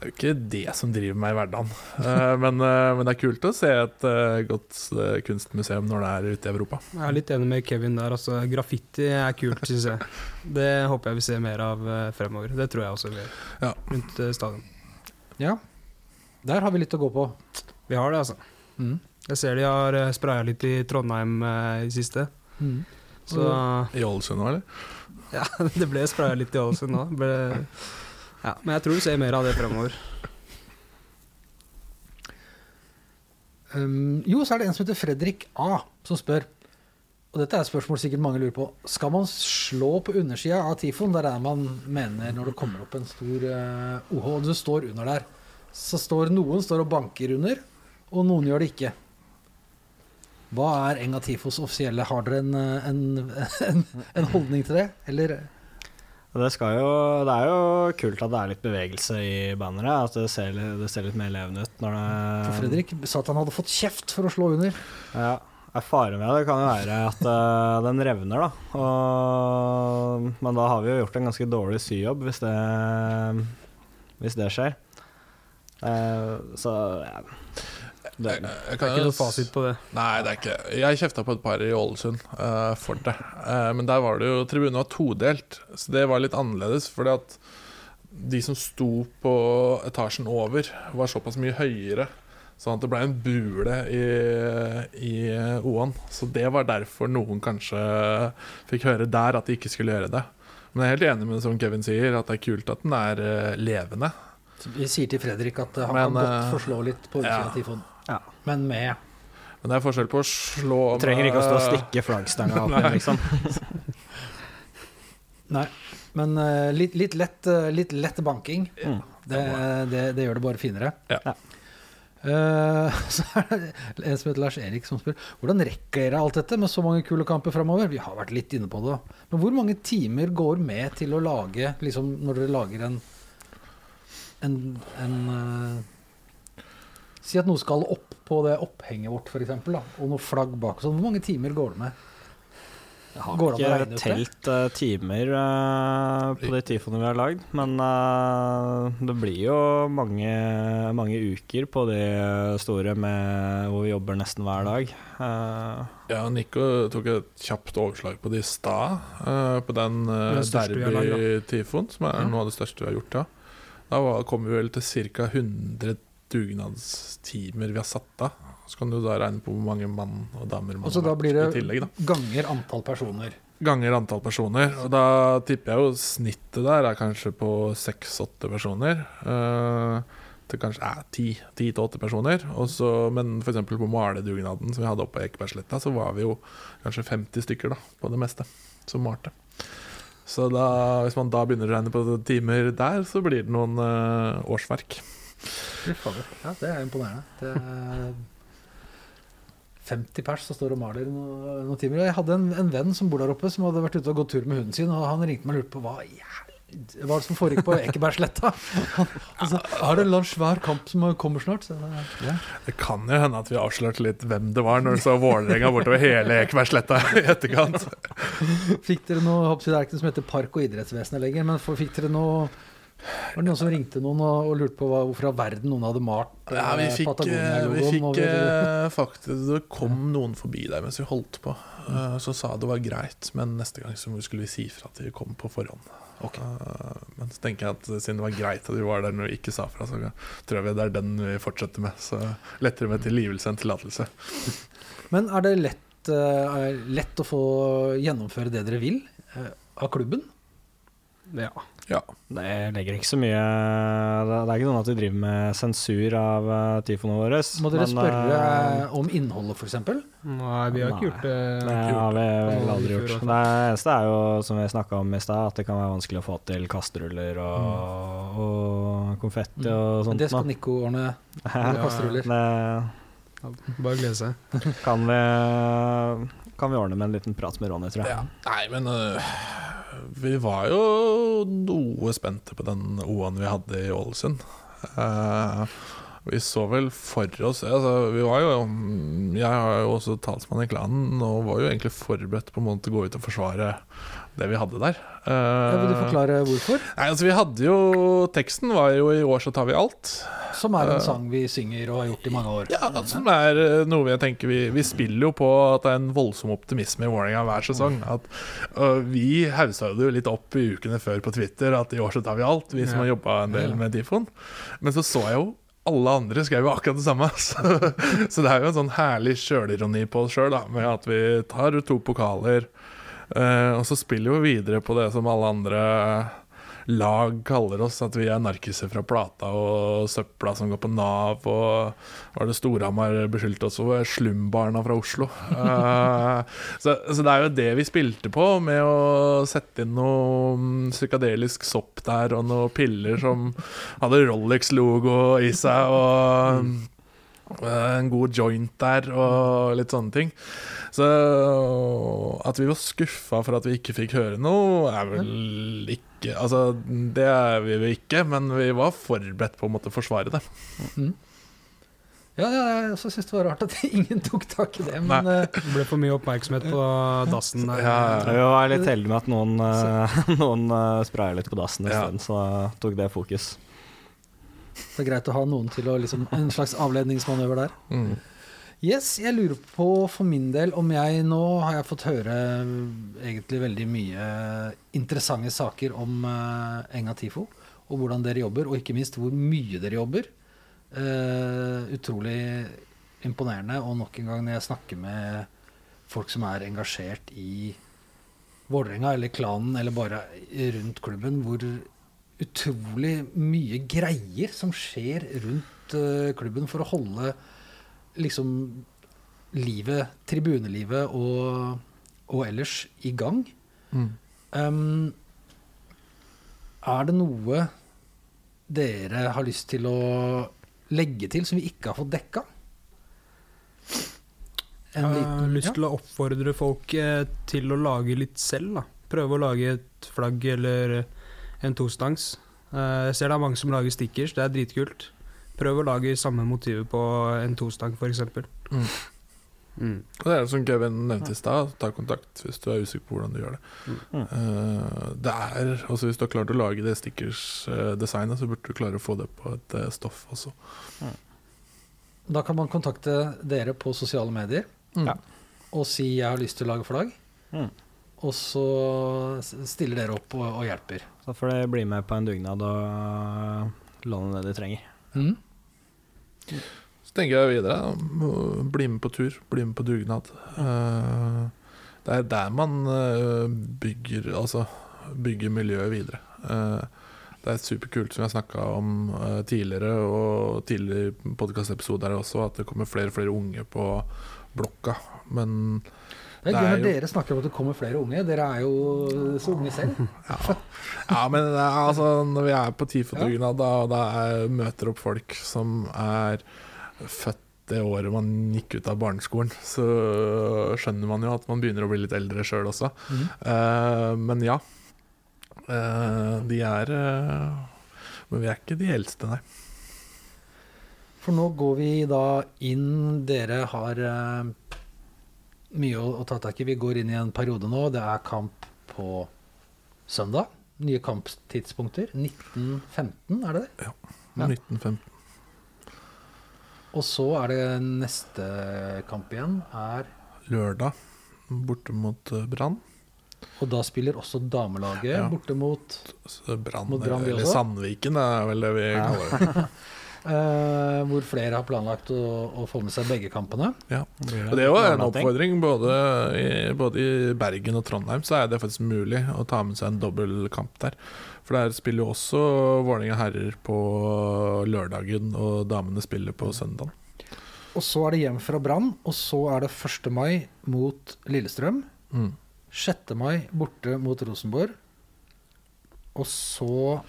det er jo ikke det som driver meg i hverdagen. Eh, men, men det er kult å se et godt kunstmuseum når det er ute i Europa.
Jeg er litt enig med Kevin der. Altså, graffiti er kult, syns jeg. Det håper jeg vi ser mer av fremover. Det tror jeg også vi gjør
Ja.
rundt stadion.
Ja. Der har vi litt å gå på.
Vi har det, altså.
Mm.
Jeg ser de har uh, spraya litt i Trondheim eh, i siste.
Mm.
Så
I Ålesund òg, eller?
ja, det ble spraya litt i Ålesund nå. Ja, men jeg tror du ser mer av det fremover.
Um, jo, så er det en som heter Fredrik A, som spør Og dette er et spørsmål sikkert mange lurer på. Skal man slå på undersida av Tifon? Der er det man mener når det kommer opp en stor uh, OH, og du står under der. Så står noen står og banker under, og noen gjør det ikke. Hva er Enga Tifos offisielle? Har dere en, eh, en, en, en holdning til det? Eller
Det, skal jo, det er jo kult at det er litt bevegelse i banneret. At det ser, det ser litt mer levende ut når det
For Fredrik sa at han hadde fått kjeft for å slå under.
Ja. er Faren med det kan jo være at eh, den revner, da. Og, men da har vi jo gjort en ganske dårlig syjobb hvis det, hvis det skjer. Eh, så ja. Det,
Jeg
Det er ikke noe fasit på det.
Nei, det er ikke Jeg kjefta på et par i Ålesund uh, for det. Uh, men der var det jo Tribunen var todelt, så det var litt annerledes. Fordi at de som sto på etasjen over, var såpass mye høyere. Sånn at det ble en bule i, i O-en. Så det var derfor noen kanskje fikk høre der at de ikke skulle gjøre det. Men jeg er helt enig med det som Kevin sier, at det er kult at den er levende.
Vi sier til Fredrik at eh, han
Men,
kan godt
eh,
forslå litt på utsida
ja.
av Tifon.
Ja.
Men med
Men det er forskjell på å slå
Du trenger ikke å stå og stikke flaggstanga opp, liksom.
Nei. Men eh, litt, litt, lett, litt lett banking,
Mm.
det, det, det gjør det bare finere.
Ja.
Eh, så er det en som heter Lars Erik som spør hvordan rekker dere alt dette med så mange kule kamper framover? Vi har vært litt inne på det. Men hvor mange timer går med til å lage liksom, Når dere lager en en, en uh, Si at noe skal opp på det opphenget vårt, f.eks., og noe flagg bak. Sånn. Hvor mange timer går det med?
Jeg har
Går
ikke telt uh, timer uh, på de tifoene vi har lagd, men uh, det blir jo mange, mange uker på de store med, hvor vi jobber nesten hver dag. Eh,
Ja, Nico tok et kjapt overslag på det i stad. eh, på den uh, derby-tifoen, som er
Ja.
noe av det største vi har gjort. Ja. Da kom vi vel til ca. 100 dugnadstimer vi har satt av. Så kan du da regne på hvor mange mann og damer man har vært i tillegg. da
ganger antall personer.
Ganger antall personer. Og da tipper jeg jo snittet der er kanskje på seks-åtte personer. eh, til kanskje ti til åtte personer. Også, men f.eks. på maledugnaden som vi hadde oppe på Ekebergsletta, så var vi jo kanskje 50 stykker da, på det meste som malte. Så da, hvis man da begynner å regne på timer der, så blir det noen uh, årsverk.
Ja, det er imponerende. Det er 50 pers som står og maler noen, noen timer. Jeg hadde en, en venn som bor der oppe, som hadde vært ute og gått tur med hunden sin. Og han ringte meg og lurte på hva i hva er det som foregikk på Ekebergsletta. Han er det en eller annen svær kamp som kommer snart? Så, ja.
Det kan jo hende at vi avslørte litt hvem det var, når du så Vålerenga bortover hele Ekebergsletta i etterkant.
Fikk dere noe Det er ikke noe som heter Park- og idrettsvesenet lenger, men for, fikk dere noe var det noen som ringte noen og, og lurte på hva, hvorfor av verden noen hadde malt
Ja, vi
eh,
fikk, eh, vi fikk
over-
eh, faktisk Det kom noen forbi der mens vi holdt på. eh, Så sa det var greit, men neste gang så skulle vi si fra at de kom på forhånd. Eh, Men så tenker jeg at siden det var greit at vi var der når vi ikke sa fra, så tror jeg det er den vi fortsetter med. Så lettere med tilgivelse enn tillatelse.
Men er det lett, er lett å få gjennomføre det dere vil uh, av klubben?
Ja.
Ja.
Det legger ikke så mye Det er ikke sånn at vi driver med sensur av uh, tifoene våre.
Må dere
men,
spørre
uh,
om innholdet, f.eks.?
Nei, vi har ikke gjort det.
Det har vi vel aldri gjort. Det eneste er jo, som vi snakka om i stad, at det kan være vanskelig å få til kasteruller og, og konfetti og
Men det skal. Nico ordne.
Ja,
med
det
Bare glede seg.
kan vi, kan vi ordne med en liten prat med Ronny, tror jeg.
Ja. Nei, men øh, vi var jo noe spente på den O-en vi hadde i Ålesund. Uh, vi så vel for oss altså, Vi var jo Jeg er jo også talsmann i klanen og var jo egentlig forberedt på en måte å gå ut og forsvare det vi hadde der.
Uh, vil du forklare hvorfor?
Nei, altså vi hadde jo Teksten var jo 'I år så tar vi alt'.
Som er en
uh,
sang vi synger og har gjort i mange år.
Ja, som er eh, noe jeg tenker vi, vi spiller jo på at det er en voldsom optimisme i Vålerenga hver sesong. At, uh, vi haussa det jo litt opp i ukene før på Twitter at i år så tar vi alt, vi som har jobba en del med Tifon. Men så så jeg jo alle andre skrev jo akkurat det samme. Så, så det er jo en sånn herlig sjølironi på oss sjøl, med at vi tar to pokaler. Eh, og så spiller vi videre på det som alle andre lag kaller oss, at vi er narkiser fra Plata og søpla som går på Nav, og var det Storhamar beskyldte oss for, slumbarna fra Oslo. uh, så, så det er jo det vi spilte på, med å sette inn noe psykadelisk sopp der, og noen piller som hadde Rolex-logo i seg, og eh, en god joint der, og litt sånne ting. Så at vi var skuffa for at vi ikke fikk høre noe, er vel ikke Altså, det er vi jo ikke, men vi var forberedt på å måtte forsvare det.
Ja, ja, jeg også syns det var rart at ingen tok tak i det. Men
Nei.
eh,
Det ble for mye oppmerksomhet på dassen der.
Ja,
Vi var litt heldig med at noen, uh, noen sprayer litt på dassen
Ja.
så tok det fokus.
Det er greit å ha noen til å liksom En slags avledningsmanøver der.
Mm.
Yes, jeg lurer på for min del om jeg nå har jeg fått høre egentlig veldig mye interessante saker om eh, Enga Tifo, og hvordan dere jobber, og ikke minst hvor mye dere jobber. Uh, utrolig imponerende. Og nok en gang når jeg snakker med folk som er engasjert i Vålerenga eller klanen eller bare rundt klubben, hvor utrolig mye greier som skjer rundt uh, klubben for å holde liksom livet, tribunelivet og, og ellers i gang.
Mm.
Um, er det noe dere har lyst til å legge til som vi ikke har fått dekka?
Jeg har lyst til å oppfordre folk eh, til å lage litt selv. da. Prøve å lage et flagg eller en tostangs. Eh, Jeg ser det er mange som lager stickers, det er dritkult. Prøv å lage samme motivet på en tostang, f.eks.
Mm.
Mm.
Og det er som Kevin nevnte i stad, ta kontakt hvis du er usikker på hvordan du gjør det.
Mm.
Eh, det er, altså Hvis du har klart å lage det stickers-designet, så burde du klare å få det på et eh, stoff også.
Da kan man kontakte dere på sosiale medier
Mm.
Ja.
og si 'jeg har lyst til å lage flagg'.
Mm.
Og så stiller dere opp og, og hjelper.
Så får de bli med på en dugnad og låne det de trenger.
Mm.
Så tenker jeg videre, bli med på tur, bli med på dugnad. Eh, det er der man eh, bygger, altså, bygger miljøet videre. Eh, det er superkult, som jeg snakka om eh, tidligere, og tidligere podkastepisoder også, at det kommer flere og flere unge på blokka. Men
Det er gøy når dere snakker om at det kommer flere unge. Dere er jo så unge selv.
Ja, ja men er, altså, når vi er på TIFO-dugnad, da, da jeg møter opp folk som er født det året man gikk ut av barneskolen, så skjønner man jo at man begynner å bli litt eldre sjøl også.
Mm.
Uh, men ja. Uh, de er uh, Men vi er ikke de eldste, nei.
For nå går vi da inn Dere har eh, mye å, å ta tak i. Vi går inn i en periode nå. Det er kamp på søndag. Nye kamptidspunkter. 1915, er det det? Ja.
1915.
Og så er det neste kamp igjen. er
Lørdag borte mot eh, Brann.
Og da spiller også damelaget
Ja.
borte mot
Så Brann, eller? Sandviken, er vel det vi kaller det.
eh, Hvor flere har planlagt å, å få med seg begge kampene.
Og det er jo en oppfordring. Både i, både i Bergen og Trondheim så er det faktisk mulig å ta med seg en dobbeltkamp der. For der spiller jo også Vålerenga herrer på lørdagen, og damene spiller på søndag.
Og så er det hjem fra Brann, og så er det 1. mai mot Lillestrøm.
Mm.
6. mai borte mot Rosenborg. Og så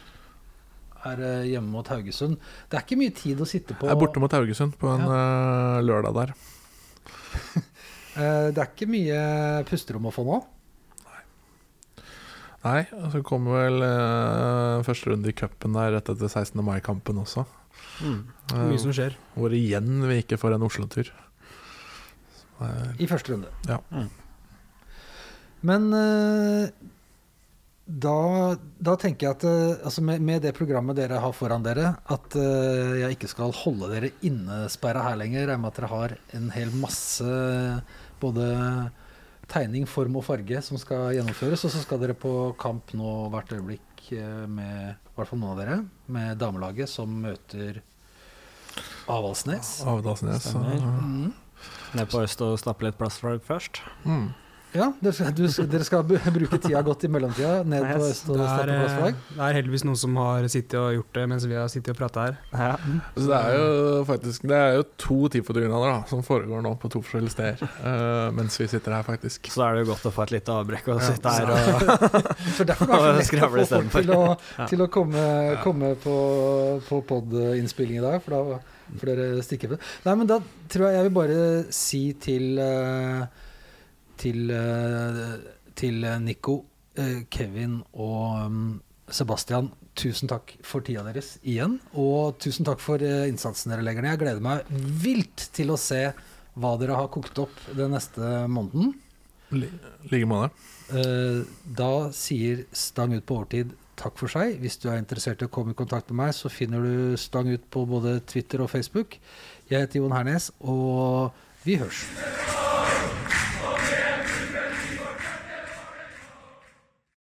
er hjemme mot Haugesund. Det er ikke mye tid å sitte på
Jeg er borte mot Haugesund på en ja. lørdag der.
Eh, Det er ikke mye pusterom å få nå.
Nei, Nei så kommer vel eh, første runde i cupen der rett etter 16. mai-kampen også.
Mm.
Eh,
Mye som skjer.
hvor igjen vi ikke får en Oslo-tur. Eh,
I første runde.
Ja.
Mm.
Men eh, da, da tenker jeg at eh, altså med, med det programmet dere har foran dere, at uh, jeg ikke skal holde dere innesperra her lenger. Jeg regner med at dere har en hel masse både tegning, form og farge som skal gjennomføres. Og så skal dere på kamp nå hvert øyeblikk eh, med i hvert fall noen av dere, med damelaget som møter Avaldsnes.
Avaldsnes,
ja.
Mm.
Ned på øst og stappe litt plastflagg først.
Mm.
Ja, dere skal, du, dere skal bruke tida godt i mellomtida ned på øst og
Det er,
starte
eh, det er heldigvis noen som har sittet og gjort det mens vi har sittet og prata her.
Ja.
Så det er jo faktisk Det er jo to TIFO-dugnader da, som foregår nå på to forskjellige steder. uh, mens vi sitter her, faktisk.
Så er det jo godt å få et lite avbrekk og
Ja.
sitte her og
Så derfor er det så lett å
skravle
få folk
istedenfor.
til å,
Ja.
til å komme, komme på, på pod-innspilling i dag, for da får dere stikke på. Nei, men da tror jeg jeg vil bare si til eh, til, eh, til Nico, eh, Kevin og um, Sebastian, tusen takk for tida deres igjen. Og tusen takk for eh, innsatsen dere legger ned. Jeg gleder meg vilt til å se hva dere har kokt opp den neste måneden.
I like måte.
Da sier Stang ut på overtid takk for seg. Hvis du er interessert i å komme i kontakt med meg, så finner du Stang ut på både Twitter og Facebook. Jeg heter Jon Hernes, og vi hørs.